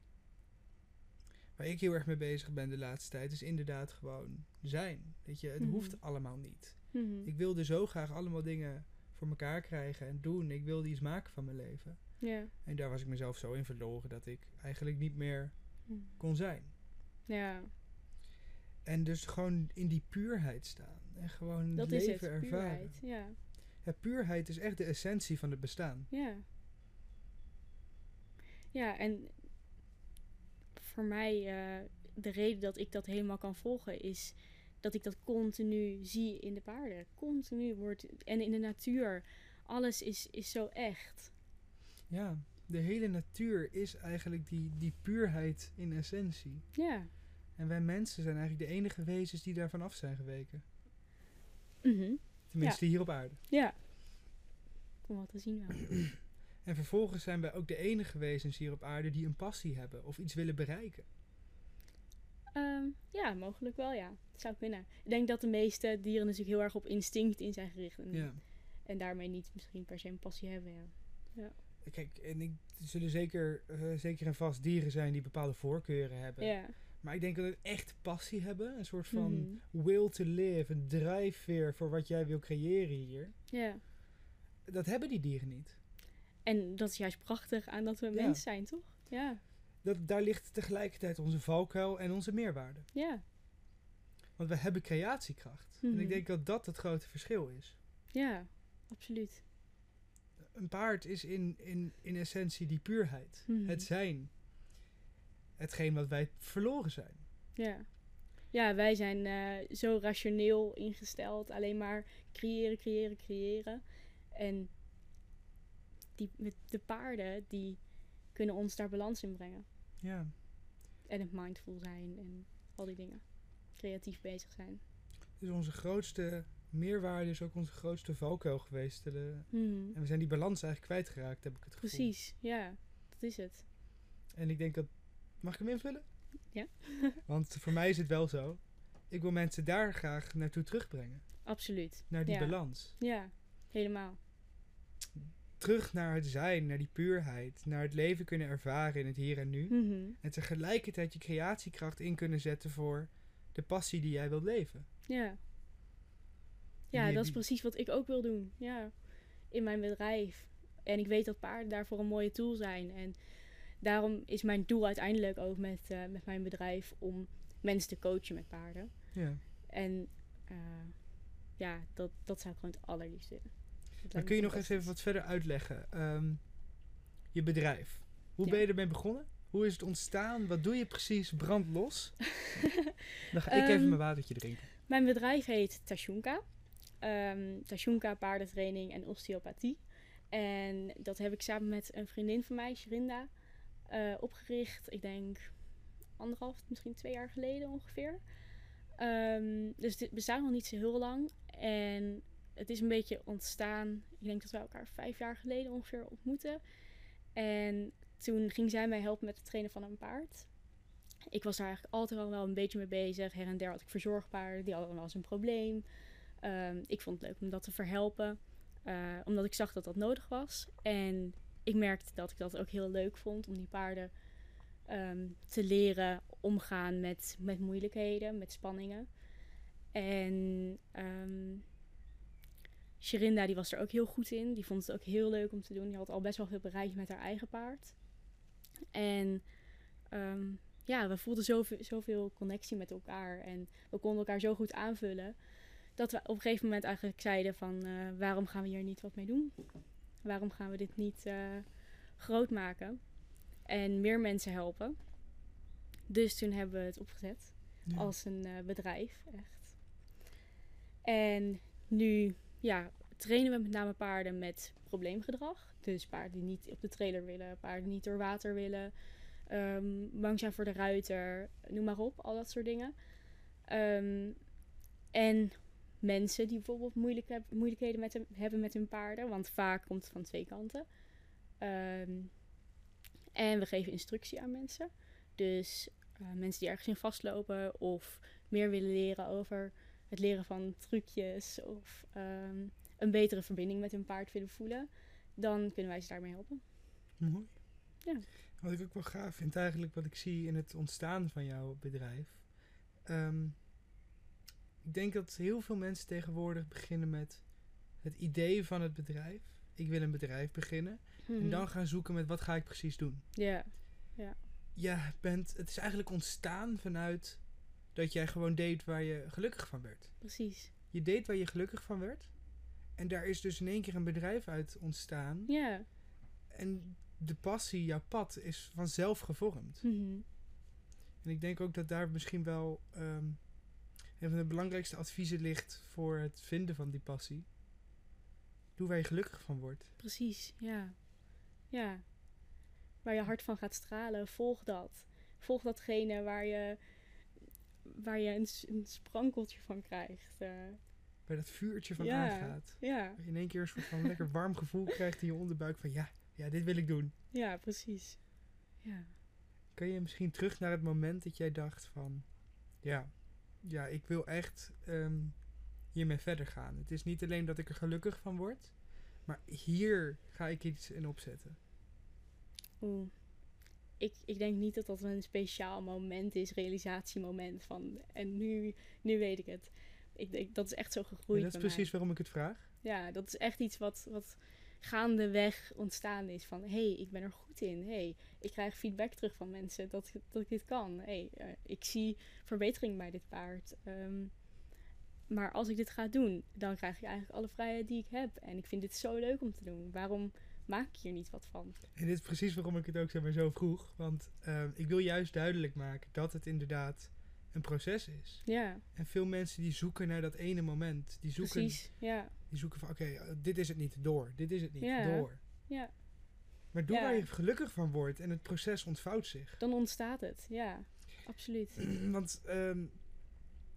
waar ik heel erg mee bezig ben de laatste tijd, is inderdaad gewoon zijn. Weet je, het Mhm. hoeft allemaal niet. Mhm, Ik wilde zo graag allemaal dingen voor elkaar krijgen en doen. Ik wilde iets maken van mijn leven. En daar was ik mezelf zo in verloren dat ik eigenlijk niet meer Mhm. kon zijn. Ja, En dus gewoon in die puurheid staan. En gewoon dat het is leven het. ervaren. Puurheid. Ja, Ja, puurheid is echt de essentie van het bestaan. ja. Ja, en voor mij, eh, de reden dat ik dat helemaal kan volgen, is dat ik dat continu zie in de paarden. Continu wordt, en in de natuur. Alles is, is zo echt. Ja, de hele natuur is eigenlijk die, die puurheid in essentie. Ja. En wij mensen zijn eigenlijk de enige wezens die daarvan af zijn geweken. Mhm. Tenminste hier op aarde. Ja. Om wat te zien wel. (clears throat) En vervolgens zijn wij ook de enige wezens hier op aarde die een passie hebben of iets willen bereiken. Ehm, ja, mogelijk wel, ja. Het zou kunnen. Ik denk dat de meeste dieren natuurlijk heel erg op instinct in zijn gericht. En, Ja. en daarmee niet misschien per se een passie hebben, ja. Kijk, en ik, er zullen zeker, eh, zeker en vast dieren zijn die bepaalde voorkeuren hebben. Ja. Maar ik denk dat het echt passie hebben, een soort van Mhm. will to live, een drijfveer voor wat jij wil creëren hier. Ja. Dat hebben die dieren niet. En dat is juist prachtig aan dat we Ja. mens zijn, toch? Ja. Dat, daar ligt tegelijkertijd onze valkuil en onze meerwaarde. Ja. Want we hebben creatiekracht. En Mhm. ik denk dat dat het grote verschil is. Ja. Absoluut. Een paard is in, in, in essentie die puurheid. Mhm. Het zijn. Hetgeen wat wij verloren zijn. Ja. Ja, wij zijn eh, zo rationeel ingesteld. Alleen maar creëren, creëren, creëren. En die, met de paarden, die kunnen ons daar balans in brengen. Ja. En het mindful zijn en al die dingen. Creatief bezig zijn. Dus onze grootste meerwaarde is ook onze grootste valkuil geweest. De- Mhm. en we zijn die balans eigenlijk kwijtgeraakt, heb ik het gevoel. Precies, ja. Dat is het. En ik denk dat... Mag ik hem invullen? Ja. (laughs) Want voor mij is het wel zo. Ik wil mensen daar graag naartoe terugbrengen. Absoluut. Naar die Ja. balans. Ja, helemaal. Terug naar het zijn, naar die puurheid. Naar het leven kunnen ervaren in het hier en nu. Mhm. En tegelijkertijd je creatiekracht in kunnen zetten voor de passie die jij wilt leven. Ja. Ja, dat is precies wat ik ook wil doen. Ja. In mijn bedrijf. En ik weet dat paarden daarvoor een mooie tool zijn. En daarom is mijn doel uiteindelijk ook met, eh, met mijn bedrijf om mensen te coachen met paarden. Ja. En eh, ja, dat, dat zou ik gewoon het allerliefst willen. Lijkt kun je nog eens even wat verder uitleggen? Ehm, je bedrijf. Hoe Ja. ben je ermee begonnen? Hoe is het ontstaan? Wat doe je precies? Brand los. (laughs) Dan ga ik even Ehm, mijn watertje drinken. Mijn bedrijf heet Tashunka. Ehm Tashunka paardentraining en osteopathie. En dat heb ik samen met een vriendin van mij, Shrinda, eh, opgericht. Ik denk anderhalf, misschien twee jaar geleden ongeveer. Ehm, dus dit bestaat nog niet zo heel lang. En het is een beetje ontstaan. Ik denk dat we elkaar vijf jaar geleden ongeveer ontmoeten. En toen ging zij mij helpen met het trainen van een paard. Ik was daar eigenlijk altijd al wel een beetje mee bezig. Her en der had ik verzorgpaarden, die hadden wel eens een probleem. Ehm, ik vond het leuk om dat te verhelpen. eh, omdat ik zag dat dat nodig was. En ik merkte dat ik dat ook heel leuk vond om die paarden ehm, te leren omgaan met, met moeilijkheden, met spanningen. En ehm Sherinda die was er ook heel goed in. Die vond het ook heel leuk om te doen. Die had al best wel veel bereikt met haar eigen paard. En ehm, ja, we voelden zoveel, zoveel connectie met elkaar. En we konden elkaar zo goed aanvullen. Dat we op een gegeven moment eigenlijk zeiden van... eh, waarom gaan we hier niet wat mee doen? Waarom gaan we dit niet eh, groot maken? En meer mensen helpen. Dus toen hebben we het opgezet Ja. als een eh, bedrijf, echt. En nu ja, trainen we met name paarden met probleemgedrag. Dus paarden die niet op de trailer willen, paarden die niet door water willen, ehm, bang zijn voor de ruiter, noem maar op, al dat soort dingen. Ehm, en mensen die bijvoorbeeld moeilijk heb- moeilijkheden met hem, hebben met hun paarden, want vaak komt het van twee kanten. Ehm, en we geven instructie aan mensen. Dus eh, mensen die ergens in vastlopen of meer willen leren over het leren van trucjes of ehm, een betere verbinding met hun paard willen voelen, dan kunnen wij ze daarmee helpen. Mooi. Ja. Wat ik ook wel gaaf vind, eigenlijk wat ik zie in het ontstaan van jouw bedrijf. Ehm, ik denk dat heel veel mensen tegenwoordig beginnen met het idee van het bedrijf. Ik wil een bedrijf beginnen. En Mhm. dan gaan zoeken met wat ga ik precies doen. Ja, Je bent, het is eigenlijk ontstaan vanuit dat jij gewoon deed waar je gelukkig van werd. precies. Je deed waar je gelukkig van werd. En daar is dus in één keer een bedrijf uit ontstaan. Ja. En de passie, jouw pad, is vanzelf gevormd. Mhm. En ik denk ook dat daar misschien wel ehm, een van de belangrijkste adviezen ligt voor het vinden van die passie. Doe waar je gelukkig van wordt. Precies, ja. Ja. Waar je hart van gaat stralen, volg dat. Volg datgene waar je, waar je een, sprankeltje van krijgt. eh. Waar dat vuurtje van Ja. aangaat. ja, Waar je in één keer een soort van lekker warm gevoel krijgt in je onderbuik van ja, ja, dit wil ik doen. ja, precies. Ja. Kan je misschien terug naar het moment dat jij dacht van ja, ja ik wil echt ehm, hiermee verder gaan. Het is niet alleen dat ik er gelukkig van word, maar hier ga ik iets in opzetten. Oeh. Ik, ik denk niet dat dat een speciaal moment is, realisatiemoment van en nu, nu weet ik het. Ik denk dat is echt zo En gegroeid. dat is mij. precies waarom ik het vraag. Ja, dat is echt iets wat, wat gaandeweg ontstaan is. Van, hé, hey, ik ben er goed in. hey, ik krijg feedback terug van mensen dat, dat ik dit kan. hey, eh, ik zie verbetering bij dit paard. Ehm, maar als ik dit ga doen, dan krijg ik eigenlijk alle vrijheid die ik heb. En ik vind dit zo leuk om te doen. Waarom maak ik hier niet wat van? En dit is precies waarom ik het ook zeg zo vroeg. Want ehm, ik wil juist duidelijk maken dat het inderdaad een proces is. Ja, En veel mensen die zoeken naar dat ene moment. Die zoeken, precies. Ja, die zoeken van oké, eh, dit is het niet, door. Dit is het niet, Ja. door. ja, Maar doe Ja. waar je gelukkig van wordt en het proces ontvouwt zich. dan ontstaat het. Ja, absoluut. (clears throat) Want ehm,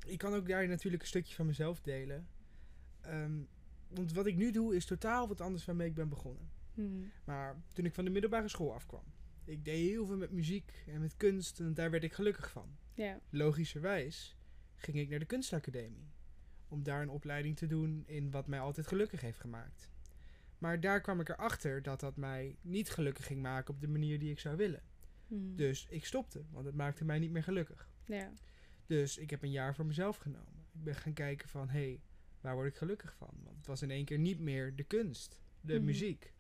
ik kan ook daar natuurlijk een stukje van mezelf delen. Ehm, want wat ik nu doe is totaal wat anders waarmee ik ben begonnen. Mhm. Maar toen ik van de middelbare school afkwam, ik deed heel veel met muziek en met kunst en daar werd ik gelukkig van. Ja, Logischerwijs ging ik naar de kunstacademie. Om daar een opleiding te doen in wat mij altijd gelukkig heeft gemaakt. Maar daar kwam ik erachter dat dat mij niet gelukkig ging maken op de manier die ik zou willen. Mhm. Dus ik stopte, want het maakte mij niet meer gelukkig. ja. Dus ik heb een jaar voor mezelf genomen. Ik ben gaan kijken van, hé, hey, waar word ik gelukkig van? Want het was in één keer niet meer de kunst, de Mhm. muziek.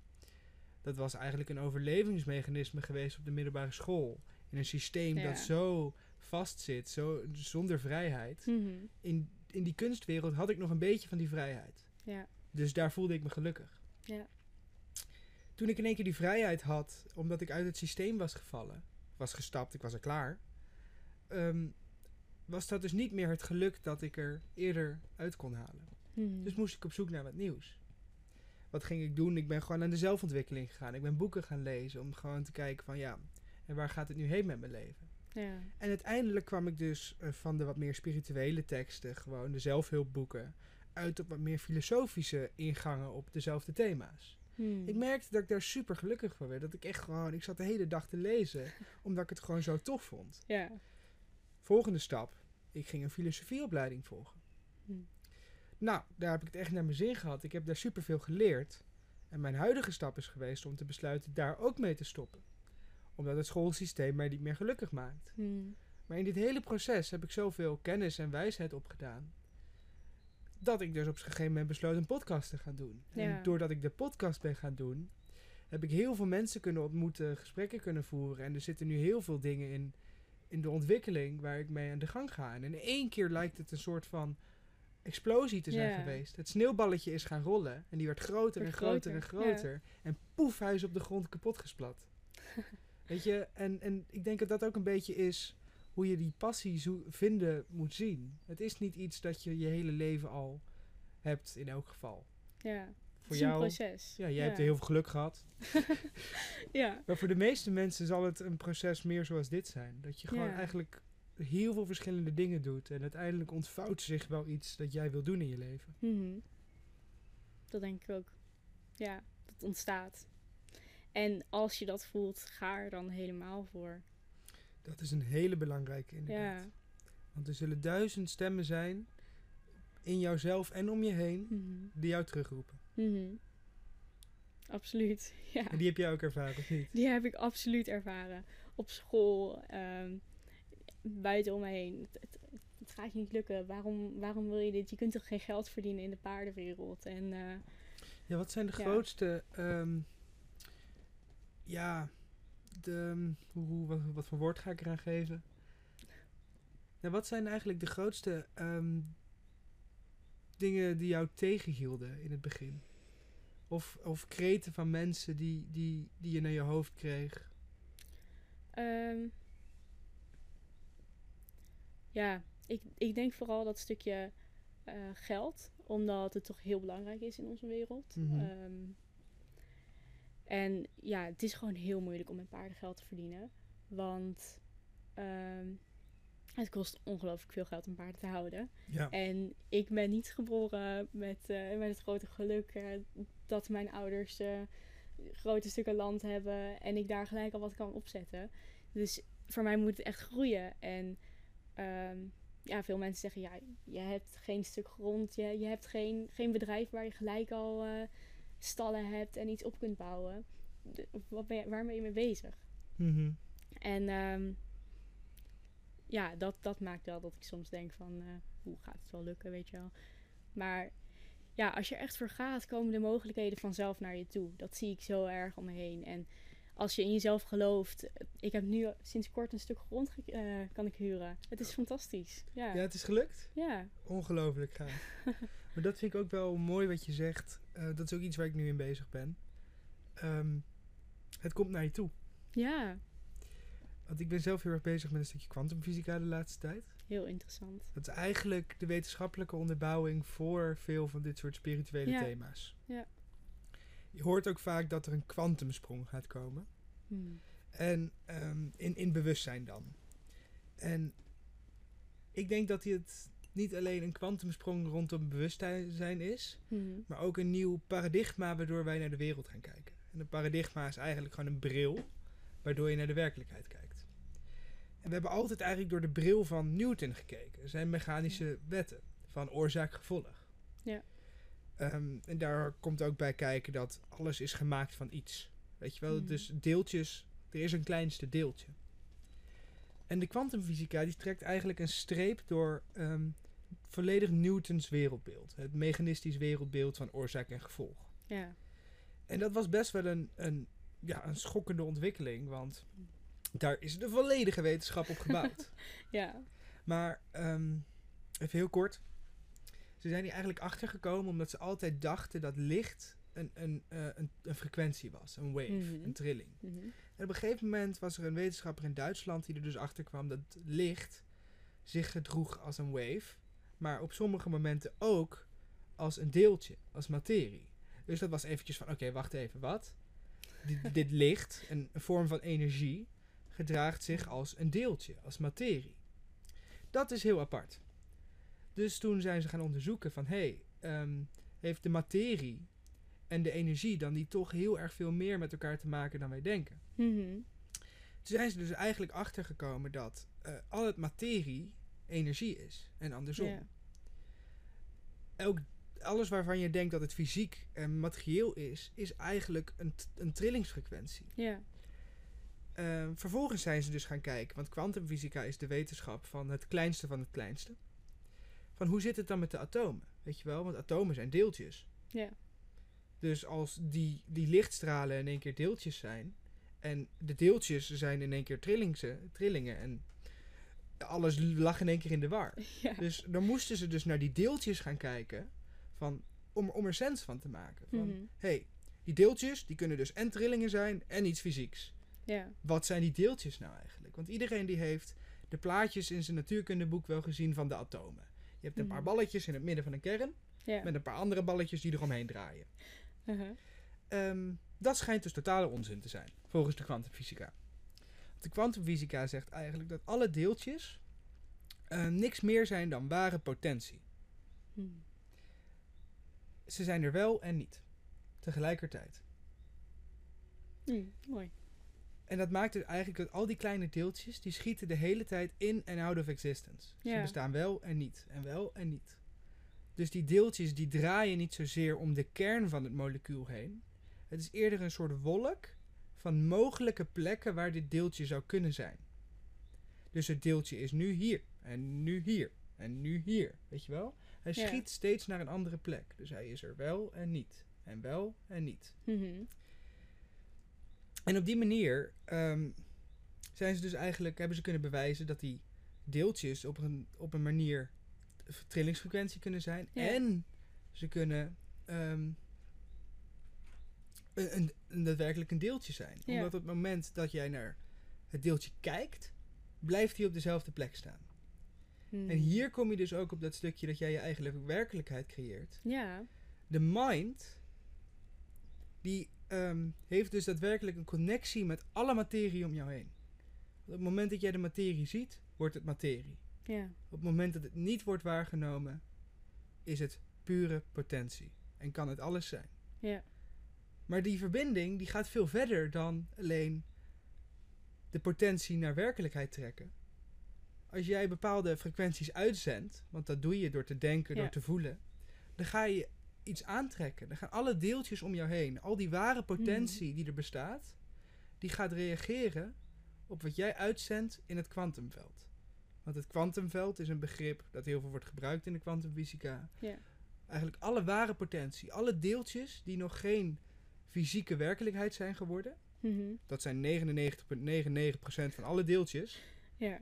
Dat was eigenlijk een overlevingsmechanisme geweest op de middelbare school. In een systeem Ja. dat zo vastzit, zo zonder vrijheid. Mhm. In, in die kunstwereld had ik nog een beetje van die vrijheid. ja. Dus daar voelde ik me gelukkig. Ja. Toen ik in één keer die vrijheid had, omdat ik uit het systeem was gevallen, was gestapt, ik was er klaar, ehm, was dat dus niet meer het geluk dat ik er eerder uit kon halen. Mhm. Dus moest ik op zoek naar wat nieuws. Wat ging ik doen? Ik ben gewoon aan de zelfontwikkeling gegaan. Ik ben boeken gaan lezen om gewoon te kijken van ja, en waar gaat het nu heen met mijn leven? ja. En uiteindelijk kwam ik dus eh, van de wat meer spirituele teksten, gewoon de zelfhulpboeken, uit op wat meer filosofische ingangen op dezelfde thema's. Mhm. Ik merkte dat ik daar super gelukkig van werd. Dat ik echt gewoon, ik zat de hele dag te lezen, (laughs) omdat ik het gewoon zo tof vond. Ja. Volgende stap, ik ging een filosofieopleiding volgen. Hm. Nou, daar heb ik het echt naar mijn zin gehad. Ik heb daar superveel geleerd. En mijn huidige stap is geweest om te besluiten daar ook mee te stoppen. Omdat het schoolsysteem mij niet meer gelukkig maakt. Mhm. Maar in dit hele proces heb ik zoveel kennis en wijsheid opgedaan. Dat ik dus op een gegeven moment besloot een podcast te gaan doen. Ja. En doordat ik de podcast ben gaan doen, heb ik heel veel mensen kunnen ontmoeten, gesprekken kunnen voeren. En er zitten nu heel veel dingen in, in de ontwikkeling waar ik mee aan de gang ga. En in één keer lijkt het een soort van explosie te zijn Ja. geweest. Het sneeuwballetje is gaan rollen. En die werd groter en groter en groter, ja. En poef, hij is op de grond kapot gesplat. (laughs) Weet je, en, en ik denk dat dat ook een beetje is hoe je die passie zo vinden moet zien. Het is niet iets dat je je hele leven al hebt in elk geval. Ja. Het is een proces. Ja, jij hebt heel veel geluk gehad. (laughs) ja. Maar voor de meeste mensen zal het een proces meer zoals dit zijn. Dat je gewoon eigenlijk heel veel verschillende dingen doet. En uiteindelijk ontvouwt zich wel iets dat jij wil doen in je leven. Mhm. Dat denk ik ook. Ja, dat ontstaat. En als je dat voelt, ga er dan helemaal voor. Dat is een hele belangrijke inderdaad. Ja. Want er zullen duizend stemmen zijn in jouzelf en om je heen Mhm. die jou terugroepen. Mhm. Absoluut. (laughs) Ja. En die heb jij ook ervaren, of niet? Die heb ik absoluut ervaren. Op school, ehm, buiten om me heen. Het, het, het gaat je niet lukken. Waarom, waarom wil je dit? Je kunt toch geen geld verdienen in de paardenwereld? En eh, Ja, wat zijn de Ja. grootste... ehm, ja, de, hoe, hoe- wat, wat voor woord ga ik eraan geven? Nou, wat zijn eigenlijk de grootste ehm, dingen die jou tegenhielden in het begin? Of, of kreten van mensen die, die, die je naar je hoofd kreeg? ehm, ja, ik, ik denk vooral dat stukje eh, geld. Omdat het toch heel belangrijk is in onze wereld. Mhm. Ehm, en ja, het is gewoon heel moeilijk om met paarden geld te verdienen. Want ehm, het kost ongelooflijk veel geld om paarden te houden. Ja. En ik ben niet geboren met, eh, met het grote geluk eh, dat mijn ouders eh, grote stukken land hebben en ik daar gelijk al wat kan opzetten. Dus voor mij moet het echt groeien. En ehm, ja, veel mensen zeggen, ja, je hebt geen stuk grond, je, je hebt geen, geen bedrijf waar je gelijk al eh, stallen hebt en iets op kunt bouwen. De- wat ben je, waar ben je mee bezig? Mhm. En ehm, ja, dat, dat maakt wel dat ik soms denk van, eh, hoe gaat het wel lukken, weet je wel. Maar ja, als je er echt voor gaat, komen de mogelijkheden vanzelf naar je toe. Dat zie ik zo erg om me heen. En als je in jezelf gelooft, ik heb nu sinds kort een stuk grond eh, kan ik huren. Het is fantastisch. Ja, ja, het is gelukt? ja. Ongelooflijk gaaf. (laughs) maar dat vind ik ook wel mooi wat je zegt. Eh, dat is ook iets waar ik nu in bezig ben. Ehm, het komt naar je toe. ja. Want ik ben zelf heel erg bezig met een stukje kwantumfysica de laatste tijd. heel interessant. Dat is eigenlijk de wetenschappelijke onderbouwing voor veel van dit soort spirituele Ja. thema's. Ja. Je hoort ook vaak dat er een kwantumsprong gaat komen. Hmm. En ehm, in, in bewustzijn dan. En ik denk dat het niet alleen een kwantumsprong rondom bewustzijn is, Hmm. maar ook een nieuw paradigma waardoor wij naar de wereld gaan kijken. En een paradigma is eigenlijk gewoon een bril waardoor je naar de werkelijkheid kijkt. En we hebben altijd eigenlijk door de bril van Newton gekeken. Zijn mechanische wetten van oorzaak-gevolg. Ja. Ehm, en daar komt ook bij kijken dat alles is gemaakt van iets. Weet je wel, Mhm. dus deeltjes, er is een kleinste deeltje. En de kwantumfysica die trekt eigenlijk een streep door ehm, volledig Newtons wereldbeeld. Het mechanistisch wereldbeeld van oorzaak en gevolg. Ja. En dat was best wel een, een, ja, een schokkende ontwikkeling, want daar is de volledige wetenschap op gebouwd. (laughs) Ja. maar ehm, even heel kort. Ze zijn hier eigenlijk achtergekomen omdat ze altijd dachten dat licht een, een, eh, een, een frequentie was, een wave, Mhm. een trilling. Mhm. En op een gegeven moment was er een wetenschapper in Duitsland die er dus achter kwam dat licht zich gedroeg als een wave, maar op sommige momenten ook als een deeltje, als materie. Dus dat was eventjes van, oké, wacht even, wat? Dit, (laughs) dit licht, een, een vorm van energie, gedraagt zich als een deeltje, als materie. Dat is heel apart. Dus toen zijn ze gaan onderzoeken van, hé, hey, ehm, heeft de materie en de energie dan die toch heel erg veel meer met elkaar te maken dan wij denken? Mhm. Toen zijn ze dus eigenlijk achtergekomen dat eh, al het materie energie is en andersom. Ja. Elk, alles waarvan je denkt dat het fysiek en materieel is, is eigenlijk een, een trillingsfrequentie. Ja. Ehm, vervolgens zijn ze dus gaan kijken, want kwantumfysica is de wetenschap van het kleinste van het kleinste. Van hoe zit het dan met de atomen? Weet je wel, want atomen zijn deeltjes. Ja. Dus als die, die lichtstralen in één keer deeltjes zijn. En de deeltjes zijn in één keer trillingse, trillingen. En alles lag in één keer in de war. (laughs) Ja. Dus dan moesten ze dus naar die deeltjes gaan kijken. Van, om, om er sens van te maken. Van, Mhm. hey, die deeltjes die kunnen dus en trillingen zijn en iets fysieks. Ja. Wat zijn die deeltjes nou eigenlijk? Want iedereen die heeft de plaatjes in zijn natuurkundeboek wel gezien van de atomen. Je hebt een Mhm. paar balletjes in het midden van een kern. Ja. Met een paar andere balletjes die eromheen draaien. Uh-huh. Ehm, dat schijnt dus totale onzin te zijn, volgens de kwantumfysica. De kwantumfysica zegt eigenlijk dat alle deeltjes eh, niks meer zijn dan ware potentie. Hm. Ze zijn er wel en niet, tegelijkertijd. Hm, mooi. En dat maakt het eigenlijk dat al die kleine deeltjes, die schieten de hele tijd in en out of existence. Ze bestaan wel en niet, en wel en niet. Dus die deeltjes die draaien niet zozeer om de kern van het molecuul heen. Het is eerder een soort wolk van mogelijke plekken waar dit deeltje zou kunnen zijn. Dus het deeltje is nu hier, en nu hier, en nu hier, weet je wel? Hij Ja. schiet steeds naar een andere plek. Dus hij is er wel en niet, en wel en niet. Mhm. En op die manier ehm, zijn ze dus eigenlijk, hebben ze kunnen bewijzen dat die deeltjes op een, op een manier trillingsfrequentie kunnen zijn. Ja. En ze kunnen ehm, een, een, een daadwerkelijk een deeltje zijn. Ja. Omdat op het moment dat jij naar het deeltje kijkt, blijft hij op dezelfde plek staan. Hm. En hier kom je dus ook op dat stukje dat jij je eigen werkelijkheid creëert. Ja. De mind, die ehm, heeft dus daadwerkelijk een connectie met alle materie om jou heen. Op het moment dat jij de materie ziet, wordt het materie. Ja. Op het moment dat het niet wordt waargenomen, is het pure potentie. En kan het alles zijn. Ja. Maar die verbinding die gaat veel verder dan alleen de potentie naar werkelijkheid trekken. Als jij bepaalde frequenties uitzendt, want dat doe je door te denken, Ja. door te voelen, dan ga je iets aantrekken. Dan gaan alle deeltjes om jou heen, al die ware potentie die er bestaat, die gaat reageren op wat jij uitzendt in het kwantumveld. Want het kwantumveld is een begrip dat heel veel wordt gebruikt in de kwantumfysica. Ja. Eigenlijk alle ware potentie, alle deeltjes die nog geen fysieke werkelijkheid zijn geworden. Mhm. Dat zijn 99,99% van alle deeltjes. Ja.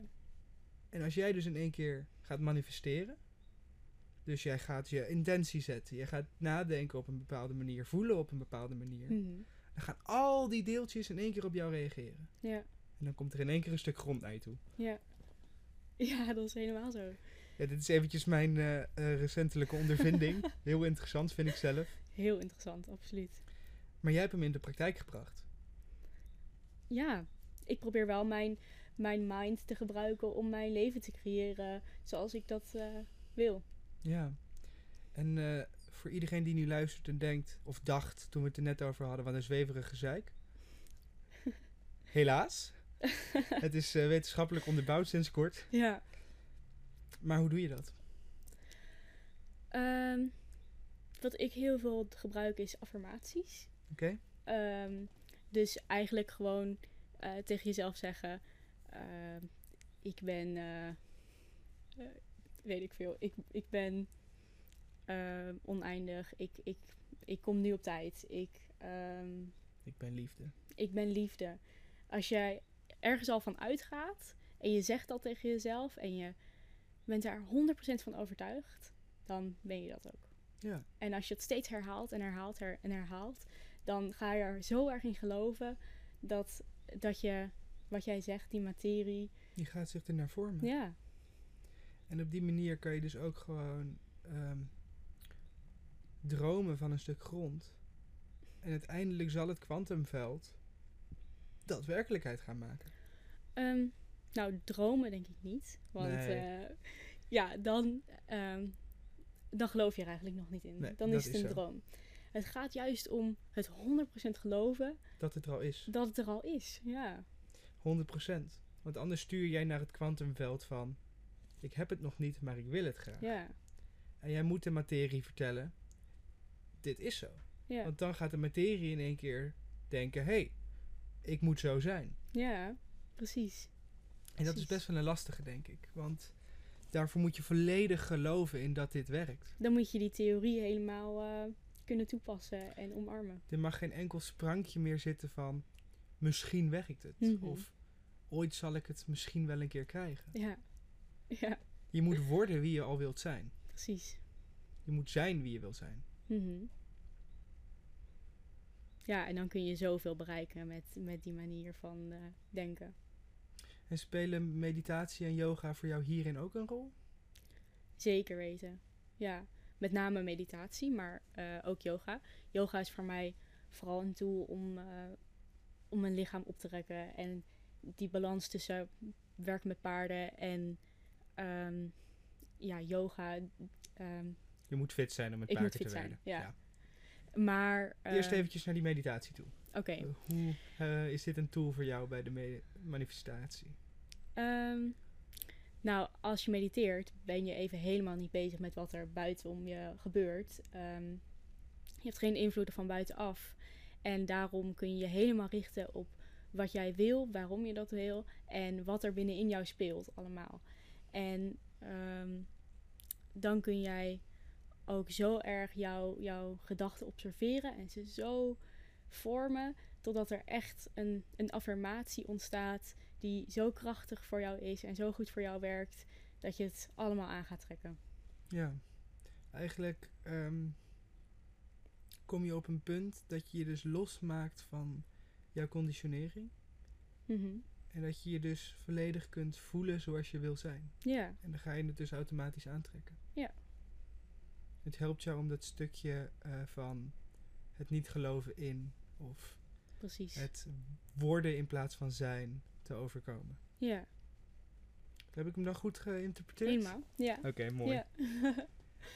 En als jij dus in één keer gaat manifesteren. Dus jij gaat je intentie zetten. Je gaat nadenken op een bepaalde manier. Voelen op een bepaalde manier. Mhm. Dan gaan al die deeltjes in één keer op jou reageren. Ja. En dan komt er in één keer een stuk grond naar je toe. Ja. Ja, dat is helemaal zo. Ja, dit is eventjes mijn eh, eh, recentelijke ondervinding. (laughs) Heel interessant vind ik zelf. Heel interessant, absoluut. Maar jij hebt hem in de praktijk gebracht. Ja, ik probeer wel mijn, mijn mind te gebruiken om mijn leven te creëren zoals ik dat eh, wil. Ja. En eh, voor iedereen die nu luistert en denkt, of dacht toen we het er net over hadden, wat een zweverige gezeik. (laughs) Helaas. (laughs) het is eh, wetenschappelijk onderbouwd sinds kort. Ja. Maar hoe doe je dat? Ehm, wat ik heel veel gebruik is affirmaties. Oké? Ehm, dus eigenlijk gewoon eh, tegen jezelf zeggen: ehm, Ik ben, weet ik veel, ik, ik ben eh, oneindig, ik, ik, ik kom nu op tijd, ik, ehm, Ik ben liefde. ik ben liefde. Als jij ergens al van uitgaat en je zegt dat tegen jezelf en je bent daar 100% van overtuigd, dan ben je dat ook. Ja. En als je het steeds herhaalt en herhaalt her- en herhaalt, dan ga je er zo erg in geloven dat, dat je, wat jij zegt, die materie. Die gaat zich er naar vormen. Ja, En op die manier kan je dus ook gewoon ehm, dromen van een stuk grond. En uiteindelijk zal het kwantumveld dat werkelijkheid gaan maken. Ehm, nou, dromen denk ik niet. Want Nee. eh, ja, dan, ehm, dan geloof je er eigenlijk nog niet in. Nee, dan is het een droom. Het gaat juist om het 100% geloven Dat het er al is. dat het er al is. Ja, 100%. Want anders stuur jij naar het kwantumveld van... Ik heb het nog niet, maar ik wil het graag. ja, En jij moet de materie vertellen... Dit is zo. ja. Want dan gaat de materie in één keer denken... Hé, hey, ik moet zo zijn. ja precies. En dat is best wel een lastige, denk ik. Want daarvoor moet je volledig geloven in dat dit werkt. Dan moet je die theorie helemaal eh, kunnen toepassen en omarmen. Er mag geen enkel sprankje meer zitten van... Misschien werkt het. Mhm. Of ooit zal ik het misschien wel een keer krijgen. Ja, (laughs) ja, Je moet worden wie je al wilt zijn. precies. Je moet zijn wie je wilt zijn. Mhm. Ja, en dan kun je zoveel bereiken met, met die manier van eh, denken. En spelen meditatie en yoga voor jou hierin ook een rol? Zeker weten. Ja, met name meditatie, maar eh, ook yoga. Yoga is voor mij vooral een tool om, eh, om mijn lichaam op te rekken. En die balans tussen werken met paarden en ehm, ja, yoga. ehm, Je moet fit zijn om met paarden te zijn, werken. ja. maar. Eerst eh, eventjes naar die meditatie toe. Oké. Eh, hoe eh, is dit een tool voor jou bij de manifestatie? Ehm, nou, als je mediteert, ben je even helemaal niet bezig met wat er buitenom je gebeurt. Ehm, je hebt geen invloeden van buitenaf. En daarom kun je je helemaal richten op wat jij wil, waarom je dat wil en wat er binnenin jou speelt allemaal. En ehm, dan kun jij ook zo erg jouw jouw gedachten observeren en ze zo vormen totdat er echt een, een affirmatie ontstaat die zo krachtig voor jou is en zo goed voor jou werkt dat je het allemaal aan gaat trekken. Ja, eigenlijk ehm, kom je op een punt dat je je dus losmaakt van jouw conditionering. Mhm. En dat je je dus volledig kunt voelen zoals je wil zijn. Ja, En dan ga je het dus automatisch aantrekken. Ja. Het helpt jou om dat stukje eh, van het niet geloven in of precies. het worden in plaats van zijn te overkomen. Ja, Heb ik hem dan goed geïnterpreteerd? eenmaal. Ja. Oké, mooi. Ja. (laughs)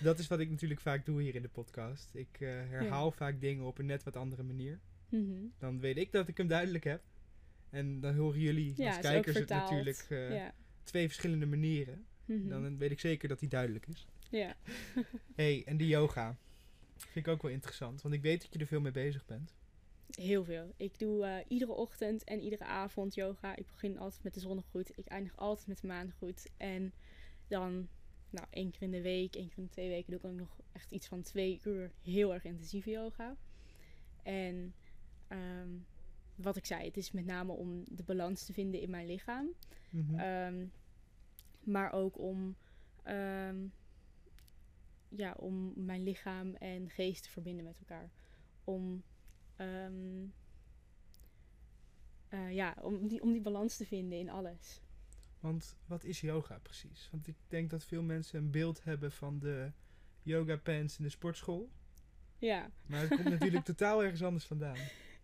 Dat is wat ik natuurlijk vaak doe hier in de podcast. Ik eh, herhaal vaak dingen op een net wat andere manier. Mhm. Dan weet ik dat ik hem duidelijk heb. En dan horen jullie Ja, als het kijkers het natuurlijk ja. twee verschillende manieren. Mhm. Dan weet ik zeker dat die duidelijk is. ja. (laughs) hey, en die yoga. Vind ik ook wel interessant. Want ik weet dat je er veel mee bezig bent. Heel veel. Ik doe eh, iedere ochtend en iedere avond yoga. Ik begin altijd met de zonnegroet. Ik eindig altijd met de maangroet. En dan, nou, één keer in de week, één keer in de twee weken doe ik ook nog echt iets van twee uur heel erg intensieve yoga. En ehm, wat ik zei, het is met name om de balans te vinden in mijn lichaam. Mhm. Ehm, maar ook om, ehm, ja, om mijn lichaam en geest te verbinden met elkaar. Om, ehm, eh, ja, om, die, om die balans te vinden in alles. Want wat is yoga precies? Want ik denk dat veel mensen een beeld hebben van de yoga pants in de sportschool. Ja, Maar het komt natuurlijk (laughs) totaal ergens anders vandaan.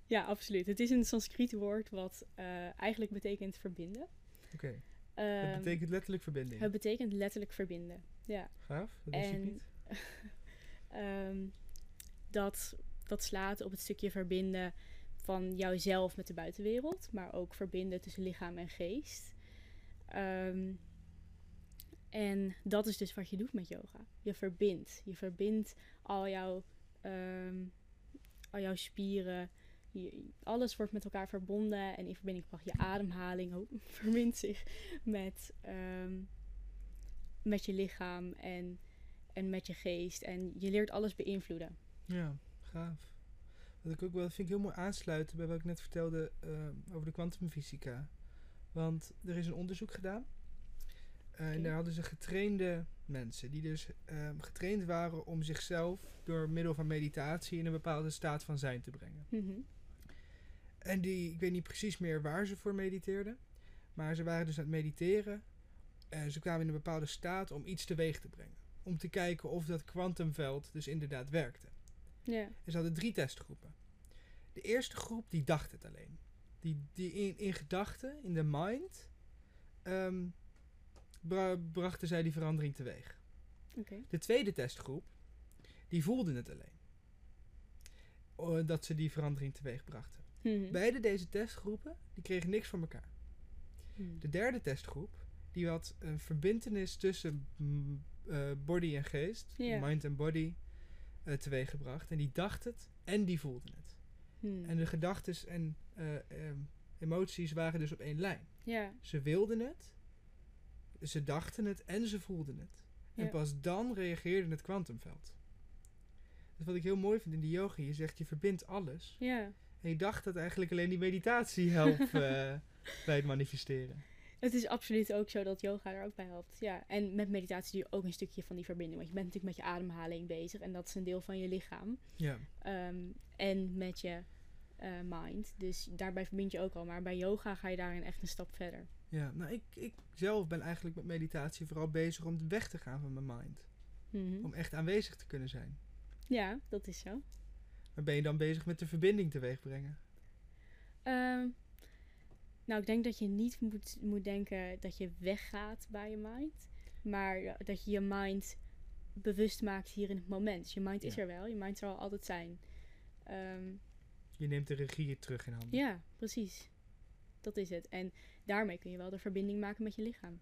Ja, absoluut. Het is een Sanskriet woord wat eh, eigenlijk betekent verbinden. Oké, het Ehm, betekent letterlijk verbinding. het betekent letterlijk verbinden. Ja. Gaaf, dat wist ik En niet. (laughs) Ehm, dat, dat slaat op het stukje verbinden van jouzelf met de buitenwereld, maar ook verbinden tussen lichaam en geest. Ehm, en dat is dus wat je doet met yoga. Je verbindt. Je verbindt al jouw, al jouw spieren. Je- alles wordt met elkaar verbonden en in verbinding gebracht. Je ademhaling ook (laughs) verbindt zich met, ehm, met je lichaam en en met je geest. En je leert alles beïnvloeden. Ja, gaaf. Wat ik ook wel vind ik heel mooi aansluiten bij wat ik net vertelde eh, over de kwantumfysica. Want er is een onderzoek gedaan. Eh, En daar hadden ze getrainde mensen. Die dus eh, getraind waren om zichzelf door middel van meditatie in een bepaalde staat van zijn te brengen. Mhm. En die, ik weet niet precies meer waar ze voor mediteerden. Maar ze waren dus aan het mediteren. En ze kwamen in een bepaalde staat om iets teweeg te brengen. Om te kijken of dat kwantumveld dus inderdaad werkte. Ja. En ze hadden drie testgroepen. De eerste groep die dacht het alleen. Die, die in, in gedachten, in de mind, ehm, bra- brachten zij die verandering teweeg. De tweede testgroep, die voelden het alleen. Dat ze die verandering teweeg brachten. Mhm. Beide deze testgroepen, die kregen niks van elkaar. Mhm. De derde testgroep, die had een verbintenis tussen mm, eh, body en geest, mind en body, eh teweeggebracht. En die dacht het en die voelden het. Mhm. En de gedachten en eh, emoties waren dus op één lijn. Ze wilden het, ze dachten het en ze voelden het. En pas dan reageerde het kwantumveld. Dus wat ik heel mooi vind in die yoga, je zegt je verbindt alles. Ja. En je dacht dat eigenlijk alleen die meditatie helpt (laughs) eh, bij het manifesteren. Het is absoluut ook zo dat yoga er ook bij helpt. Ja. En met meditatie doe je ook een stukje van die verbinding. Want je bent natuurlijk met je ademhaling bezig. En dat is een deel van je lichaam. Ja, Ehm, en met je eh, mind. Dus daarbij verbind je ook al. Maar bij yoga ga je daarin echt een stap verder. ja. nou ik, ik zelf ben eigenlijk met meditatie vooral bezig om weg te gaan van mijn mind. Mhm. Om echt aanwezig te kunnen zijn. Ja, dat is zo. Maar ben je dan bezig met de verbinding teweeg brengen? Ehm, nou, ik denk dat je niet moet, moet denken dat je weggaat bij je mind. Maar dat je je mind bewust maakt hier in het moment. Dus je mind is Ja. er wel. Je mind zal altijd zijn. Ehm, Je neemt de regie terug in handen. ja, precies. Dat is het. En daarmee kun je wel de verbinding maken met je lichaam.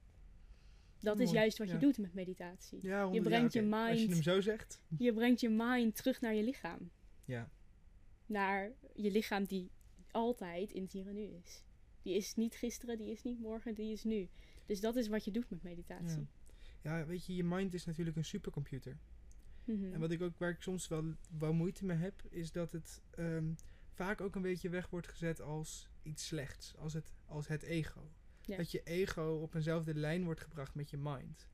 Dat is juist wat ja. je doet met meditatie. Ja, Je brengt ja, je oké. Als je mind- hem zo zegt. Je brengt je mind terug naar je lichaam. Ja. Naar je lichaam die altijd in het hier en nu is. Die is niet gisteren, die is niet morgen, die is nu. Dus dat is wat je doet met meditatie. Ja, weet je, je mind is natuurlijk een supercomputer. Mhm. En wat ik ook, waar ik soms wel, wel moeite mee heb, is dat het ehm, vaak ook een beetje weg wordt gezet als iets slechts. Als het, als het ego. Ja. Dat je ego op eenzelfde lijn wordt gebracht met je mind.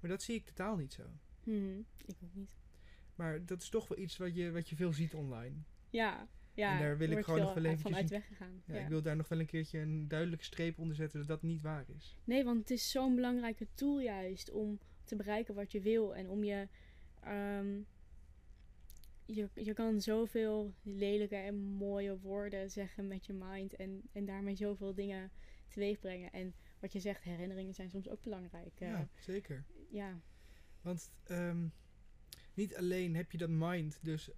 Maar dat zie ik totaal niet zo. Mhm. Ik ook niet. Maar dat is toch wel iets wat je, wat je veel ziet online. Ja, ja. En daar wil ik gewoon nog wel uit- van uit eventjes weggegaan. Ja, Ja. Ik wil daar nog wel een keertje een duidelijke streep onder zetten dat dat niet waar is. Nee, want het is zo'n belangrijke tool juist om te bereiken wat je wil. En om je... ehm, je, je kan zoveel lelijke en mooie woorden zeggen met je mind. En, en daarmee zoveel dingen teweeg brengen. En wat je zegt, herinneringen zijn soms ook belangrijk. eh, Ja, zeker. ja. Want ehm, niet alleen heb je dat mind, dus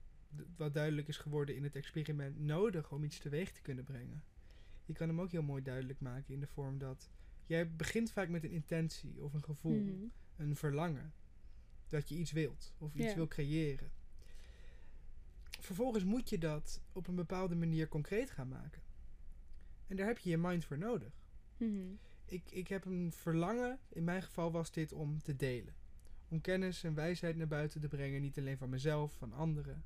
wat duidelijk is geworden in het experiment, nodig om iets teweeg te kunnen brengen. Je kan hem ook heel mooi duidelijk maken in de vorm dat jij begint vaak met een intentie of een gevoel, Mhm. een verlangen. Dat je iets wilt of iets wil creëren. Vervolgens moet je dat op een bepaalde manier concreet gaan maken. En daar heb je je mind voor nodig. Mhm. Ik, ik heb een verlangen, in mijn geval was dit om te delen. Om kennis en wijsheid naar buiten te brengen, niet alleen van mezelf, van anderen.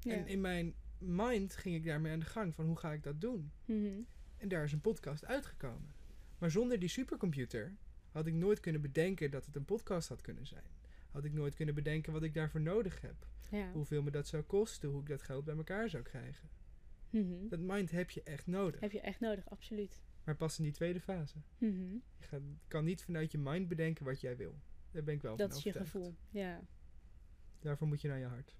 Ja. En in mijn mind ging ik daarmee aan de gang van hoe ga ik dat doen? Mhm. En daar is een podcast uitgekomen. Maar zonder die supercomputer had ik nooit kunnen bedenken dat het een podcast had kunnen zijn. Had ik nooit kunnen bedenken wat ik daarvoor nodig heb. ja. Hoeveel me dat zou kosten, hoe ik dat geld bij elkaar zou krijgen. Mhm. Dat mind heb je echt nodig. Heb je echt nodig, absoluut. Maar pas in die tweede fase. Mhm. Je gaat, kan niet vanuit je mind bedenken wat jij wil. Daar ben ik wel Dat van is je gevoel. Ja, Daarvoor moet je naar je hart.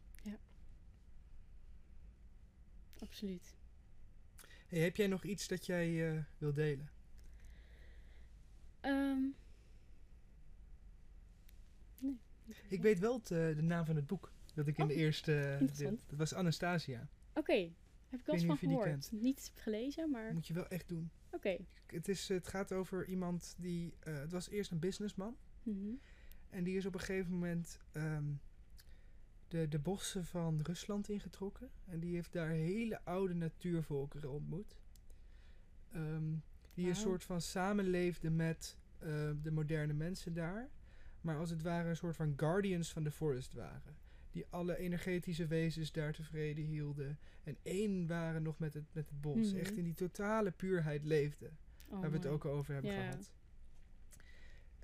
absoluut. Hey, heb jij nog iets dat jij eh, wil delen? Ehm, Ik weet wel het, eh, de naam van het boek. Dat ik in Oh, de eerste... eh, deel- dat was Anastasia. Oké, heb ik wel weet eens van gehoord. Niet gelezen, maar moet je wel echt doen. oké. Het, is, het gaat over iemand die... het was eerst een businessman. Mhm. En die is op een gegeven moment ehm, de, de bossen van Rusland ingetrokken. En die heeft daar hele oude natuurvolkeren ontmoet. Ehm, die een soort van samenleefde met eh, de moderne mensen daar. Maar als het ware een soort van guardians van de forest waren. Die alle energetische wezens daar tevreden hielden. En één waren nog met het, met het bos. Mhm. Echt in die totale puurheid leefden. Oh, waar we het ook over hebben gehad.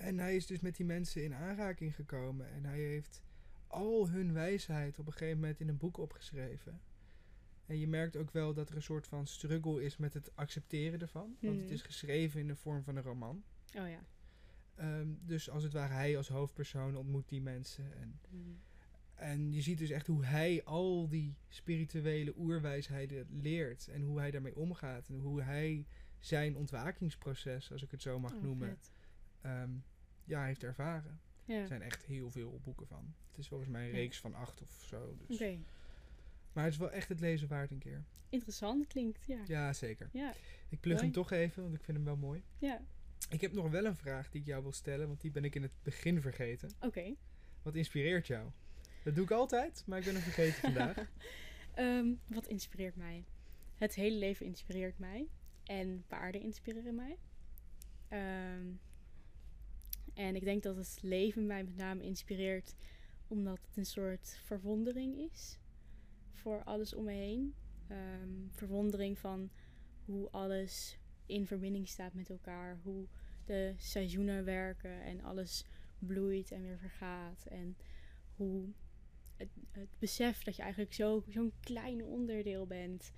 En hij is dus met die mensen in aanraking gekomen. En hij heeft al hun wijsheid op een gegeven moment in een boek opgeschreven. En je merkt ook wel dat er een soort van struggle is met het accepteren ervan. Want het Mhm. is geschreven in de vorm van een roman. Oh ja. Ehm, dus als het ware hij als hoofdpersoon ontmoet die mensen. En, Mhm. en je ziet dus echt hoe hij al die spirituele oerwijsheden leert. En hoe hij daarmee omgaat. En hoe hij zijn ontwakingsproces, als ik het zo mag Oh, noemen. Ja, heeft ervaren. Ja. Er zijn echt heel veel boeken van. Het is volgens mij een reeks van acht of zo. Dus. Oké. Maar het is wel echt het lezen waard een keer. Interessant klinkt, ja. Ja, zeker. Ja. Ik plug hem toch even, want ik vind hem wel mooi. Ja. Ik heb nog wel een vraag die ik jou wil stellen, want die ben ik in het begin vergeten. Oké. Wat inspireert jou? Dat doe ik altijd, maar ik ben hem vergeten (laughs) vandaag. Ehm, wat inspireert mij? Het hele leven inspireert mij. En paarden inspireren mij. Ehm, en ik denk dat het leven mij met name inspireert omdat het een soort verwondering is voor alles om me heen. Ehm, verwondering van hoe alles in verbinding staat met elkaar. Hoe de seizoenen werken en alles bloeit en weer vergaat. En hoe het, het besef dat je eigenlijk zo- zo'n klein onderdeel bent.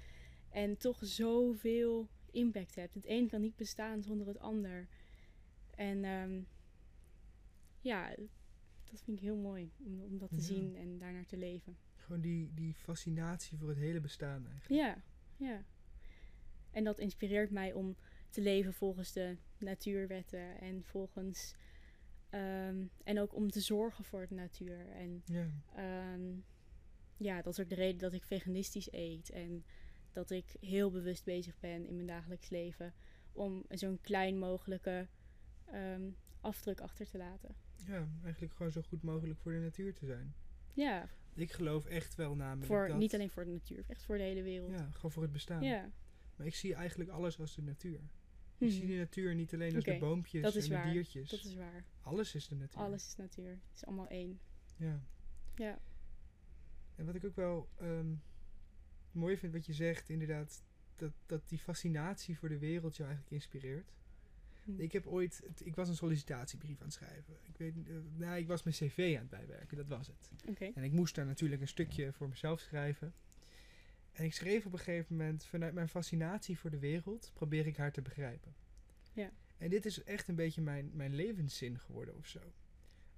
En toch zoveel impact hebt. Het een kan niet bestaan zonder het ander. En ehm, ja, dat vind ik heel mooi om, om dat te Ja. zien en daarnaar te leven. Gewoon die, die fascinatie voor het hele bestaan eigenlijk. Ja, ja. En dat inspireert mij om te leven volgens de natuurwetten en volgens. ehm, en ook om te zorgen voor de natuur. En Ja. ehm, ja, dat is ook de reden dat ik veganistisch eet. En dat ik heel bewust bezig ben in mijn dagelijks leven. Om zo'n klein mogelijke ehm, afdruk achter te laten. Ja, eigenlijk gewoon zo goed mogelijk voor de natuur te zijn. Ja, Ik geloof echt wel namelijk voor, dat... niet alleen voor de natuur, echt voor de hele wereld. Ja, gewoon voor het bestaan. ja. Maar ik zie eigenlijk alles als de natuur. Ik zie de natuur niet alleen als de boompjes dat is en de diertjes. Dat is waar. Alles is de natuur. Alles is natuur. Het is allemaal één. Ja. Ja. En wat ik ook wel ehm, mooi vind wat je zegt, inderdaad, dat, dat die fascinatie voor de wereld jou eigenlijk inspireert. Hm. Ik heb ooit, ik was een sollicitatiebrief aan het schrijven. Ik weet, eh, nou, ik was mijn cv aan het bijwerken, dat was het. En ik moest daar natuurlijk een stukje voor mezelf schrijven. En ik schreef op een gegeven moment, vanuit mijn fascinatie voor de wereld, probeer ik haar te begrijpen. Ja. En dit is echt een beetje mijn, mijn levenszin geworden of zo.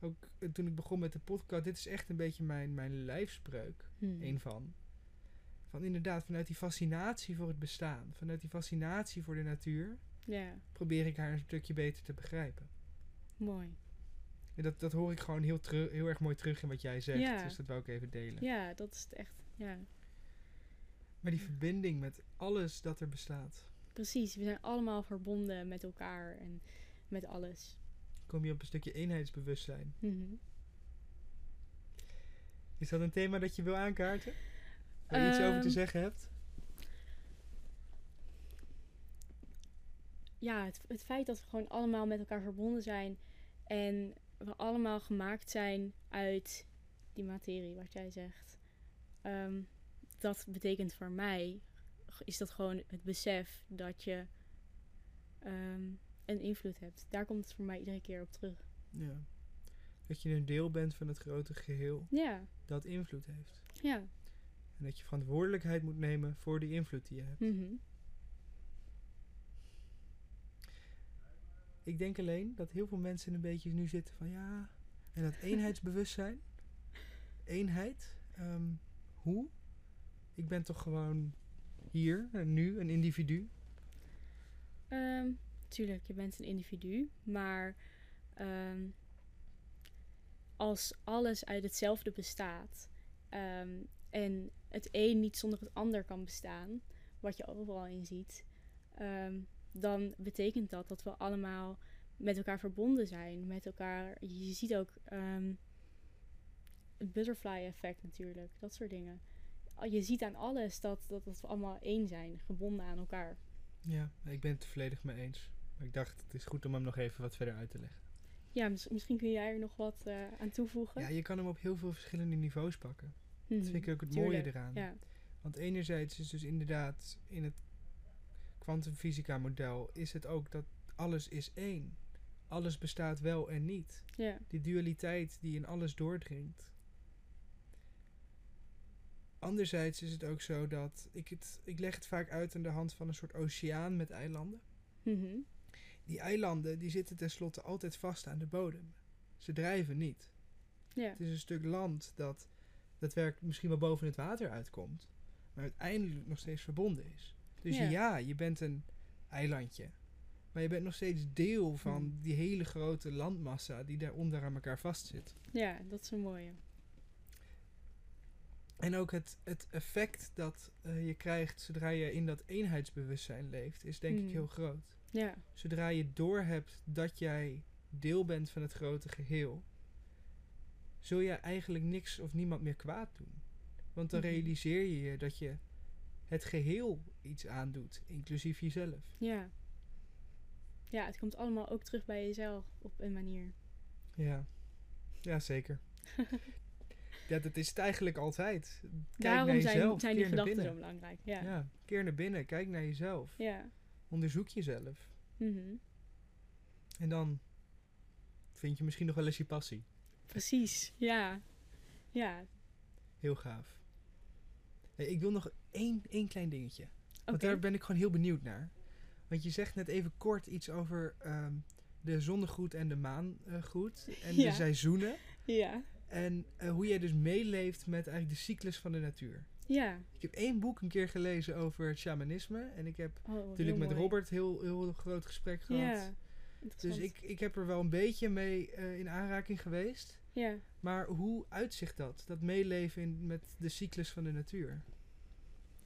Ook eh, toen ik begon met de podcast, dit is echt een beetje mijn, mijn lijfspreuk, Hm. een van. Van inderdaad, vanuit die fascinatie voor het bestaan, vanuit die fascinatie voor de natuur, Ja, probeer ik haar een stukje beter te begrijpen. mooi. En dat, dat hoor ik gewoon heel, heel erg mooi terug in wat jij zegt, Ja. dus dat wou ik even delen. Ja, dat is het echt. Ja, Maar die verbinding met alles dat er bestaat. precies. We zijn allemaal verbonden met elkaar en met alles. Kom je op een stukje eenheidsbewustzijn. Mhm. Is dat een thema dat je wil aankaarten? Waar je iets over te Ehm, zeggen hebt? Ja, het, het feit dat we gewoon allemaal met elkaar verbonden zijn en we allemaal gemaakt zijn uit die materie, wat jij zegt. Ehm, dat betekent voor mij, is dat gewoon het besef dat je ehm, een invloed hebt. Daar komt het voor mij iedere keer op terug. Ja. Dat je een deel bent van het grote geheel Ja, dat invloed heeft. ja. En dat je verantwoordelijkheid moet nemen voor die invloed die je hebt. Mhm. Ik denk alleen dat heel veel mensen een beetje nu zitten van ja. En dat eenheidsbewustzijn. Eenheid. ehm, hoe? Ik ben toch gewoon hier en nu een individu. Ehm, tuurlijk, je bent een individu, maar ehm, als alles uit hetzelfde bestaat en het een niet zonder het ander kan bestaan, wat je overal in ziet, dan betekent dat dat we allemaal met elkaar verbonden zijn. Met elkaar, je ziet ook ehm, het butterfly effect natuurlijk, dat soort dingen. Je ziet aan alles dat, dat, dat we allemaal één zijn, gebonden aan elkaar. Ja, ik ben het er volledig mee eens. Maar ik dacht, het is goed om hem nog even wat verder uit te leggen. Ja, mis- misschien kun jij er nog wat eh, aan toevoegen. Ja, je kan hem op heel veel verschillende niveaus pakken. Mhm, Dat vind ik ook het mooie eraan. Ja, Want enerzijds is dus inderdaad in het kwantumfysica model is het ook dat alles is één. Alles bestaat wel en niet. ja, Die dualiteit die in alles doordringt. Anderzijds is het ook zo dat ik het, ik leg het vaak uit aan de hand van een soort oceaan met eilanden. Mhm, Die eilanden die zitten tenslotte altijd vast aan de bodem. Ze drijven niet. ja, Het is een stuk land dat daadwerkelijk misschien wel boven het water uitkomt, maar uiteindelijk nog steeds verbonden is. Dus ja, Ja. je bent een eilandje, maar je bent nog steeds deel van Hmm. die hele grote landmassa die daaronder aan elkaar vastzit. ja, dat is een mooie. En ook het, het effect dat eh, je krijgt zodra je in dat eenheidsbewustzijn leeft, is denk ik Hmm. heel groot. Ja, Zodra je doorhebt dat jij deel bent van het grote geheel, zul je eigenlijk niks of niemand meer kwaad doen. Want dan Mhm. realiseer je je dat je het geheel iets aandoet, inclusief jezelf. ja. Ja, het komt allemaal ook terug bij jezelf op een manier. Ja, ja zeker. (laughs) ja, dat is het eigenlijk altijd. Kijk Daarom naar zijn, jezelf, zijn die keer gedachten zo belangrijk. Ja, ja. Ja, keer naar binnen, kijk naar jezelf. Onderzoek jezelf. mhm. En dan vind je misschien nog wel eens je passie. Precies, ja. Ja, Heel gaaf. Ik wil nog één, één klein dingetje. Want daar ben ik gewoon heel benieuwd naar. Want je zegt net even kort iets over ehm, de zonnegroet en de maangroet. en Ja. de seizoenen. Ja. En eh, hoe jij dus meeleeft met eigenlijk de cyclus van de natuur. Ja. Ik heb één boek een keer gelezen over het shamanisme. En ik heb Oh, natuurlijk met mooi. Robert heel, heel groot gesprek gehad. Ja. Dus ik, ik heb er wel een beetje mee eh, in aanraking geweest. Ja. Maar hoe uitzicht dat? Dat meeleven in, met de cyclus van de natuur?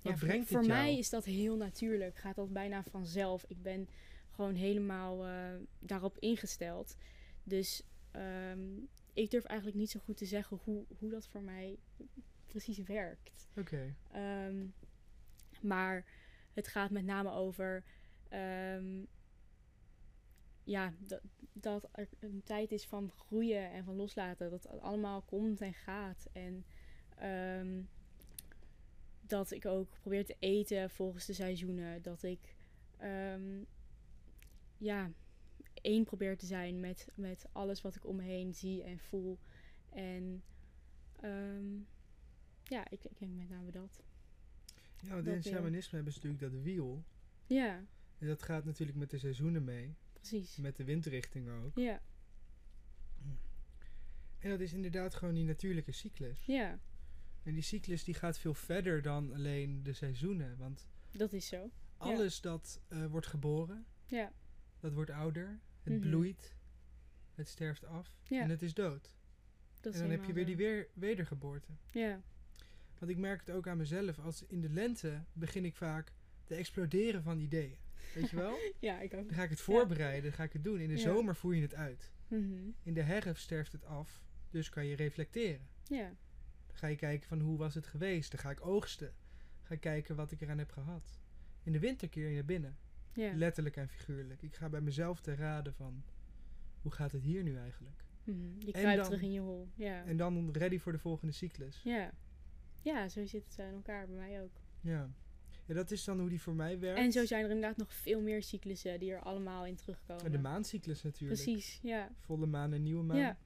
Wat Ja, voor, brengt voor jou? mij is dat heel natuurlijk. Gaat dat bijna vanzelf. Ik ben gewoon helemaal eh, daarop ingesteld. Dus ehm, ik durf eigenlijk niet zo goed te zeggen hoe, hoe dat voor mij precies werkt. Oké, Ehm, maar het gaat met name over ehm, ja, dat, dat er een tijd is van groeien en van loslaten. Dat het allemaal komt en gaat. En ehm, dat ik ook probeer te eten volgens de seizoenen. Dat ik ehm, ja, één probeer te zijn met, met alles wat ik om me heen zie en voel. En ehm, ja, ik, ik denk met name dat. ja, want in shamanisme hebben ze natuurlijk dat wiel. Ja, En dat gaat natuurlijk met de seizoenen mee. Precies. Met de windrichting ook. Ja, En dat is inderdaad gewoon die natuurlijke cyclus. ja, En die cyclus die gaat veel verder dan alleen de seizoenen. Want dat is zo. alles dat eh, wordt geboren, Ja, dat wordt ouder. Het Mhm. bloeit. Het sterft af. Ja. En het is dood. dat is en dan heb je weer die weer, wedergeboorte. Ja, Want ik merk het ook aan mezelf. Als in de lente begin ik vaak te exploderen van ideeën. Weet je wel? (laughs) ja, ik ook. Dan ga ik het voorbereiden, dan ga ik het doen. In de zomer voer je het uit. Mhm. In de herfst sterft het af. Dus kan je reflecteren. Ja, Dan ga je kijken van hoe was het geweest. Dan ga ik oogsten. Ga ik kijken wat ik eraan heb gehad. In de winter keer je naar binnen. ja. Letterlijk en figuurlijk. Ik ga bij mezelf te raden van... Hoe gaat het hier nu eigenlijk? Mhm. Je kruipt dan- terug in je hol. Ja. En dan ready voor de volgende cyclus. ja. Ja, zo zit het in elkaar bij mij ook. Ja. Ja, dat is dan hoe die voor mij werkt. En zo zijn er inderdaad nog veel meer cyclussen die er allemaal in terugkomen. En de maancyclus natuurlijk. Precies, ja. Volle maan en nieuwe maan. Ja,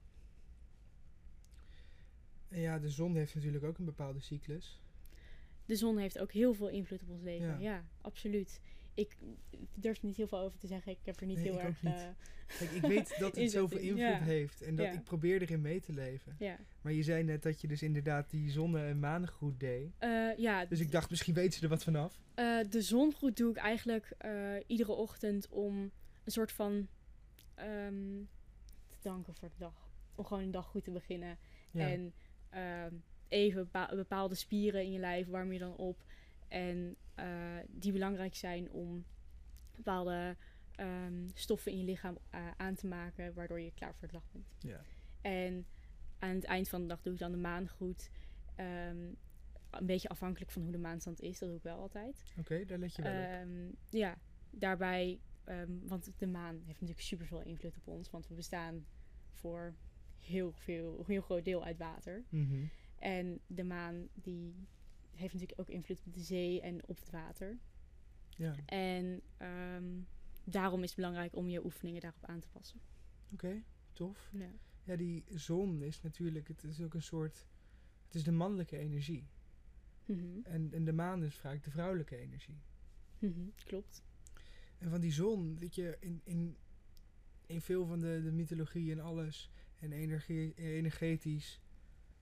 En ja, de zon heeft natuurlijk ook een bepaalde cyclus. de zon heeft ook heel veel invloed op ons leven. Ja. Ja, absoluut. Ik durf er niet heel veel over te zeggen. Ik heb er niet Nee, heel erg... niet. eh, Kijk, ik weet (laughs) dat het zoveel invloed ja. heeft. En dat Ja. ik probeer erin mee te leven. ja. Maar je zei net dat je dus inderdaad die zonne- en maangroet deed. Eh, ja, Dus ik dacht, misschien weet ze er wat vanaf. Eh, de zongroet doe ik eigenlijk iedere ochtend om een soort van ehm, te danken voor de dag. Om gewoon een dag goed te beginnen. En ehm, even bepa- bepaalde spieren in je lijf warm je dan op. En eh, die belangrijk zijn om bepaalde ehm, stoffen in je lichaam eh, aan te maken, waardoor je klaar voor de dag bent. ja. En aan het eind van de dag doe ik dan de maangroet. Ehm, een beetje afhankelijk van hoe de maanstand is, dat doe ik wel altijd. Oké, daar let je wel op. Ehm, ja, daarbij, want de maan heeft natuurlijk superveel invloed op ons, want we bestaan voor heel veel, een heel groot deel uit water. Mhm. En de maan die heeft natuurlijk ook invloed op de zee en op het water. Ja, En ehm, daarom is het belangrijk om je oefeningen daarop aan te passen. oké, tof. Ja. Ja, die zon is natuurlijk, het is ook een soort, het is de mannelijke energie. Mhm. En, en de maan is vaak de vrouwelijke energie. Mhm, Klopt. En van die zon, weet je, in, in, in veel van de, de mythologie en alles, en energie, energetisch,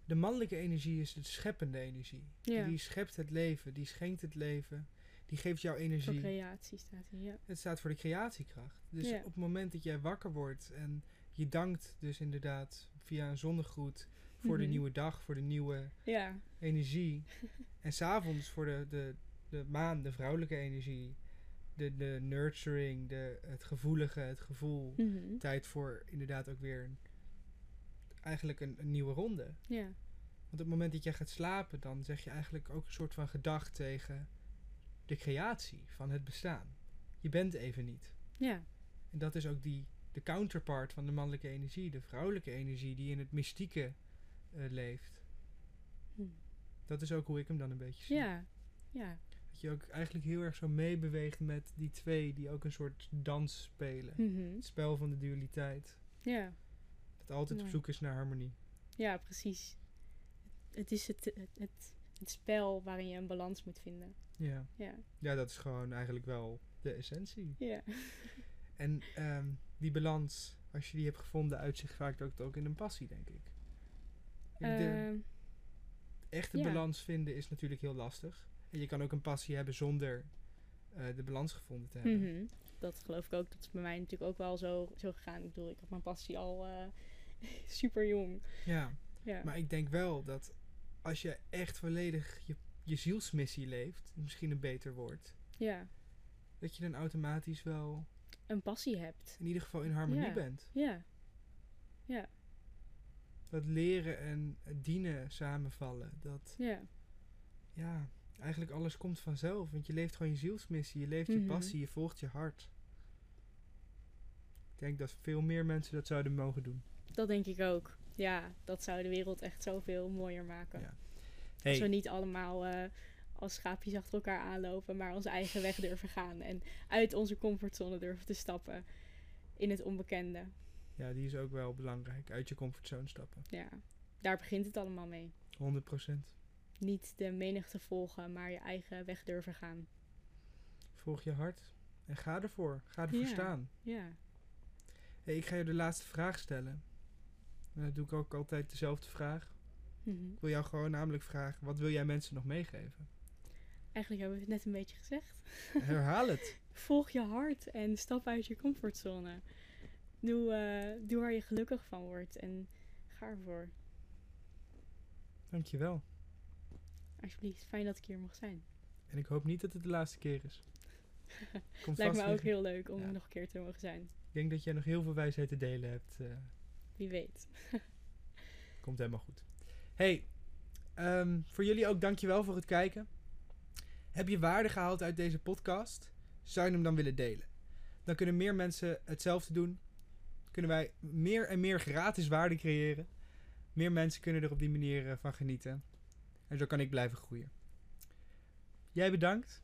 de mannelijke energie is de scheppende energie. Ja. Die schept het leven, die schenkt het leven, die geeft jou Voor energie. creatie staat hier, ja. Het staat voor de creatiekracht. Dus Ja. op het moment dat jij wakker wordt en je dankt dus inderdaad via een zonnegroet voor de Mhm. nieuwe dag, voor de nieuwe Ja, energie. (laughs) en s'avonds voor de, de, de maan, de vrouwelijke energie. De, de nurturing, de, het gevoelige, het gevoel. Mhm. Tijd voor inderdaad ook weer een- eigenlijk een, een nieuwe ronde. ja. Want op het moment dat jij gaat slapen, dan zeg je eigenlijk ook een soort van gedag tegen de creatie van het bestaan. Je bent even niet. ja. En dat is ook die, de counterpart van de mannelijke energie, de vrouwelijke energie die in het mystieke eh, leeft. Hm. Dat is ook hoe ik hem dan een beetje zie. Ja, ja. Dat je ook eigenlijk heel erg zo meebeweegt met die twee die ook een soort dans spelen. Mhm. Het spel van de dualiteit. ja. Dat altijd op zoek is naar harmonie. Ja, precies. Het is het, het, het, het spel waarin je een balans moet vinden. Ja. Ja, ja, dat is gewoon eigenlijk wel de essentie. ja. En ehm, die balans, als je die hebt gevonden, uitzicht vaak ook, ook in een passie, denk ik. De Ehm, echte ja. balans vinden is natuurlijk heel lastig. En je kan ook een passie hebben zonder eh, de balans gevonden te hebben. mhm. Dat geloof ik ook. Dat is bij mij natuurlijk ook wel zo, zo gegaan. Ik bedoel, ik had mijn passie al eh, (laughs) super jong. Ja, Ja. maar ik denk wel dat als je echt volledig je, je zielsmissie leeft, misschien een beter woord, ja. dat je dan automatisch wel Een passie hebt. in ieder geval in harmonie Ja. bent. Ja. Ja. Dat leren en dienen samenvallen, dat Ja. ja, eigenlijk alles komt vanzelf. Want je leeft gewoon je zielsmissie, je leeft Mhm. je passie, je volgt je hart. Ik denk dat veel meer mensen dat zouden mogen doen. Dat denk ik ook. Ja, dat zou de wereld echt zoveel mooier maken. Ja. Als we niet allemaal eh, als schaapjes achter elkaar aanlopen, maar onze eigen weg durven gaan. En uit onze comfortzone durven te stappen in het onbekende. ja, die is ook wel belangrijk. Uit je comfortzone stappen. Ja, daar begint het allemaal mee. 100%. Niet de menigte volgen, maar je eigen weg durven gaan. Volg je hart en ga ervoor. Ga ervoor Ja. staan. Ja. Hey, ik ga je de laatste vraag stellen. Dat doe ik ook altijd dezelfde vraag. Mhm. Ik wil jou gewoon namelijk vragen, wat wil jij mensen nog meegeven? Eigenlijk hebben we het net een beetje gezegd. (laughs) Herhaal het. Volg je hart en stap uit je comfortzone. Doe, eh, doe waar je gelukkig van wordt en ga ervoor. Dankjewel. Alsjeblieft, fijn dat ik hier mag zijn. En ik hoop niet dat het de laatste keer is. (laughs) Komt Lijkt me ook weer- heel leuk om Ja. nog een keer te mogen zijn. Ik denk dat jij nog heel veel wijsheid te delen hebt. eh, Wie weet. komt helemaal goed. Hey, ehm, voor jullie ook dankjewel voor het kijken. Heb je waarde gehaald uit deze podcast? Zou je hem dan willen delen? Dan kunnen meer mensen hetzelfde doen. Kunnen wij meer en meer gratis waarde creëren. Meer mensen kunnen er op die manier eh, van genieten. En zo kan ik blijven groeien. Jij bedankt.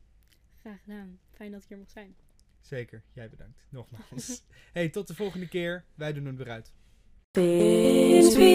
Graag gedaan. Fijn dat ik hier mag zijn. Zeker, jij bedankt. Nogmaals. (laughs) hey, tot de volgende keer. Wij doen het weer uit. Inspiratie.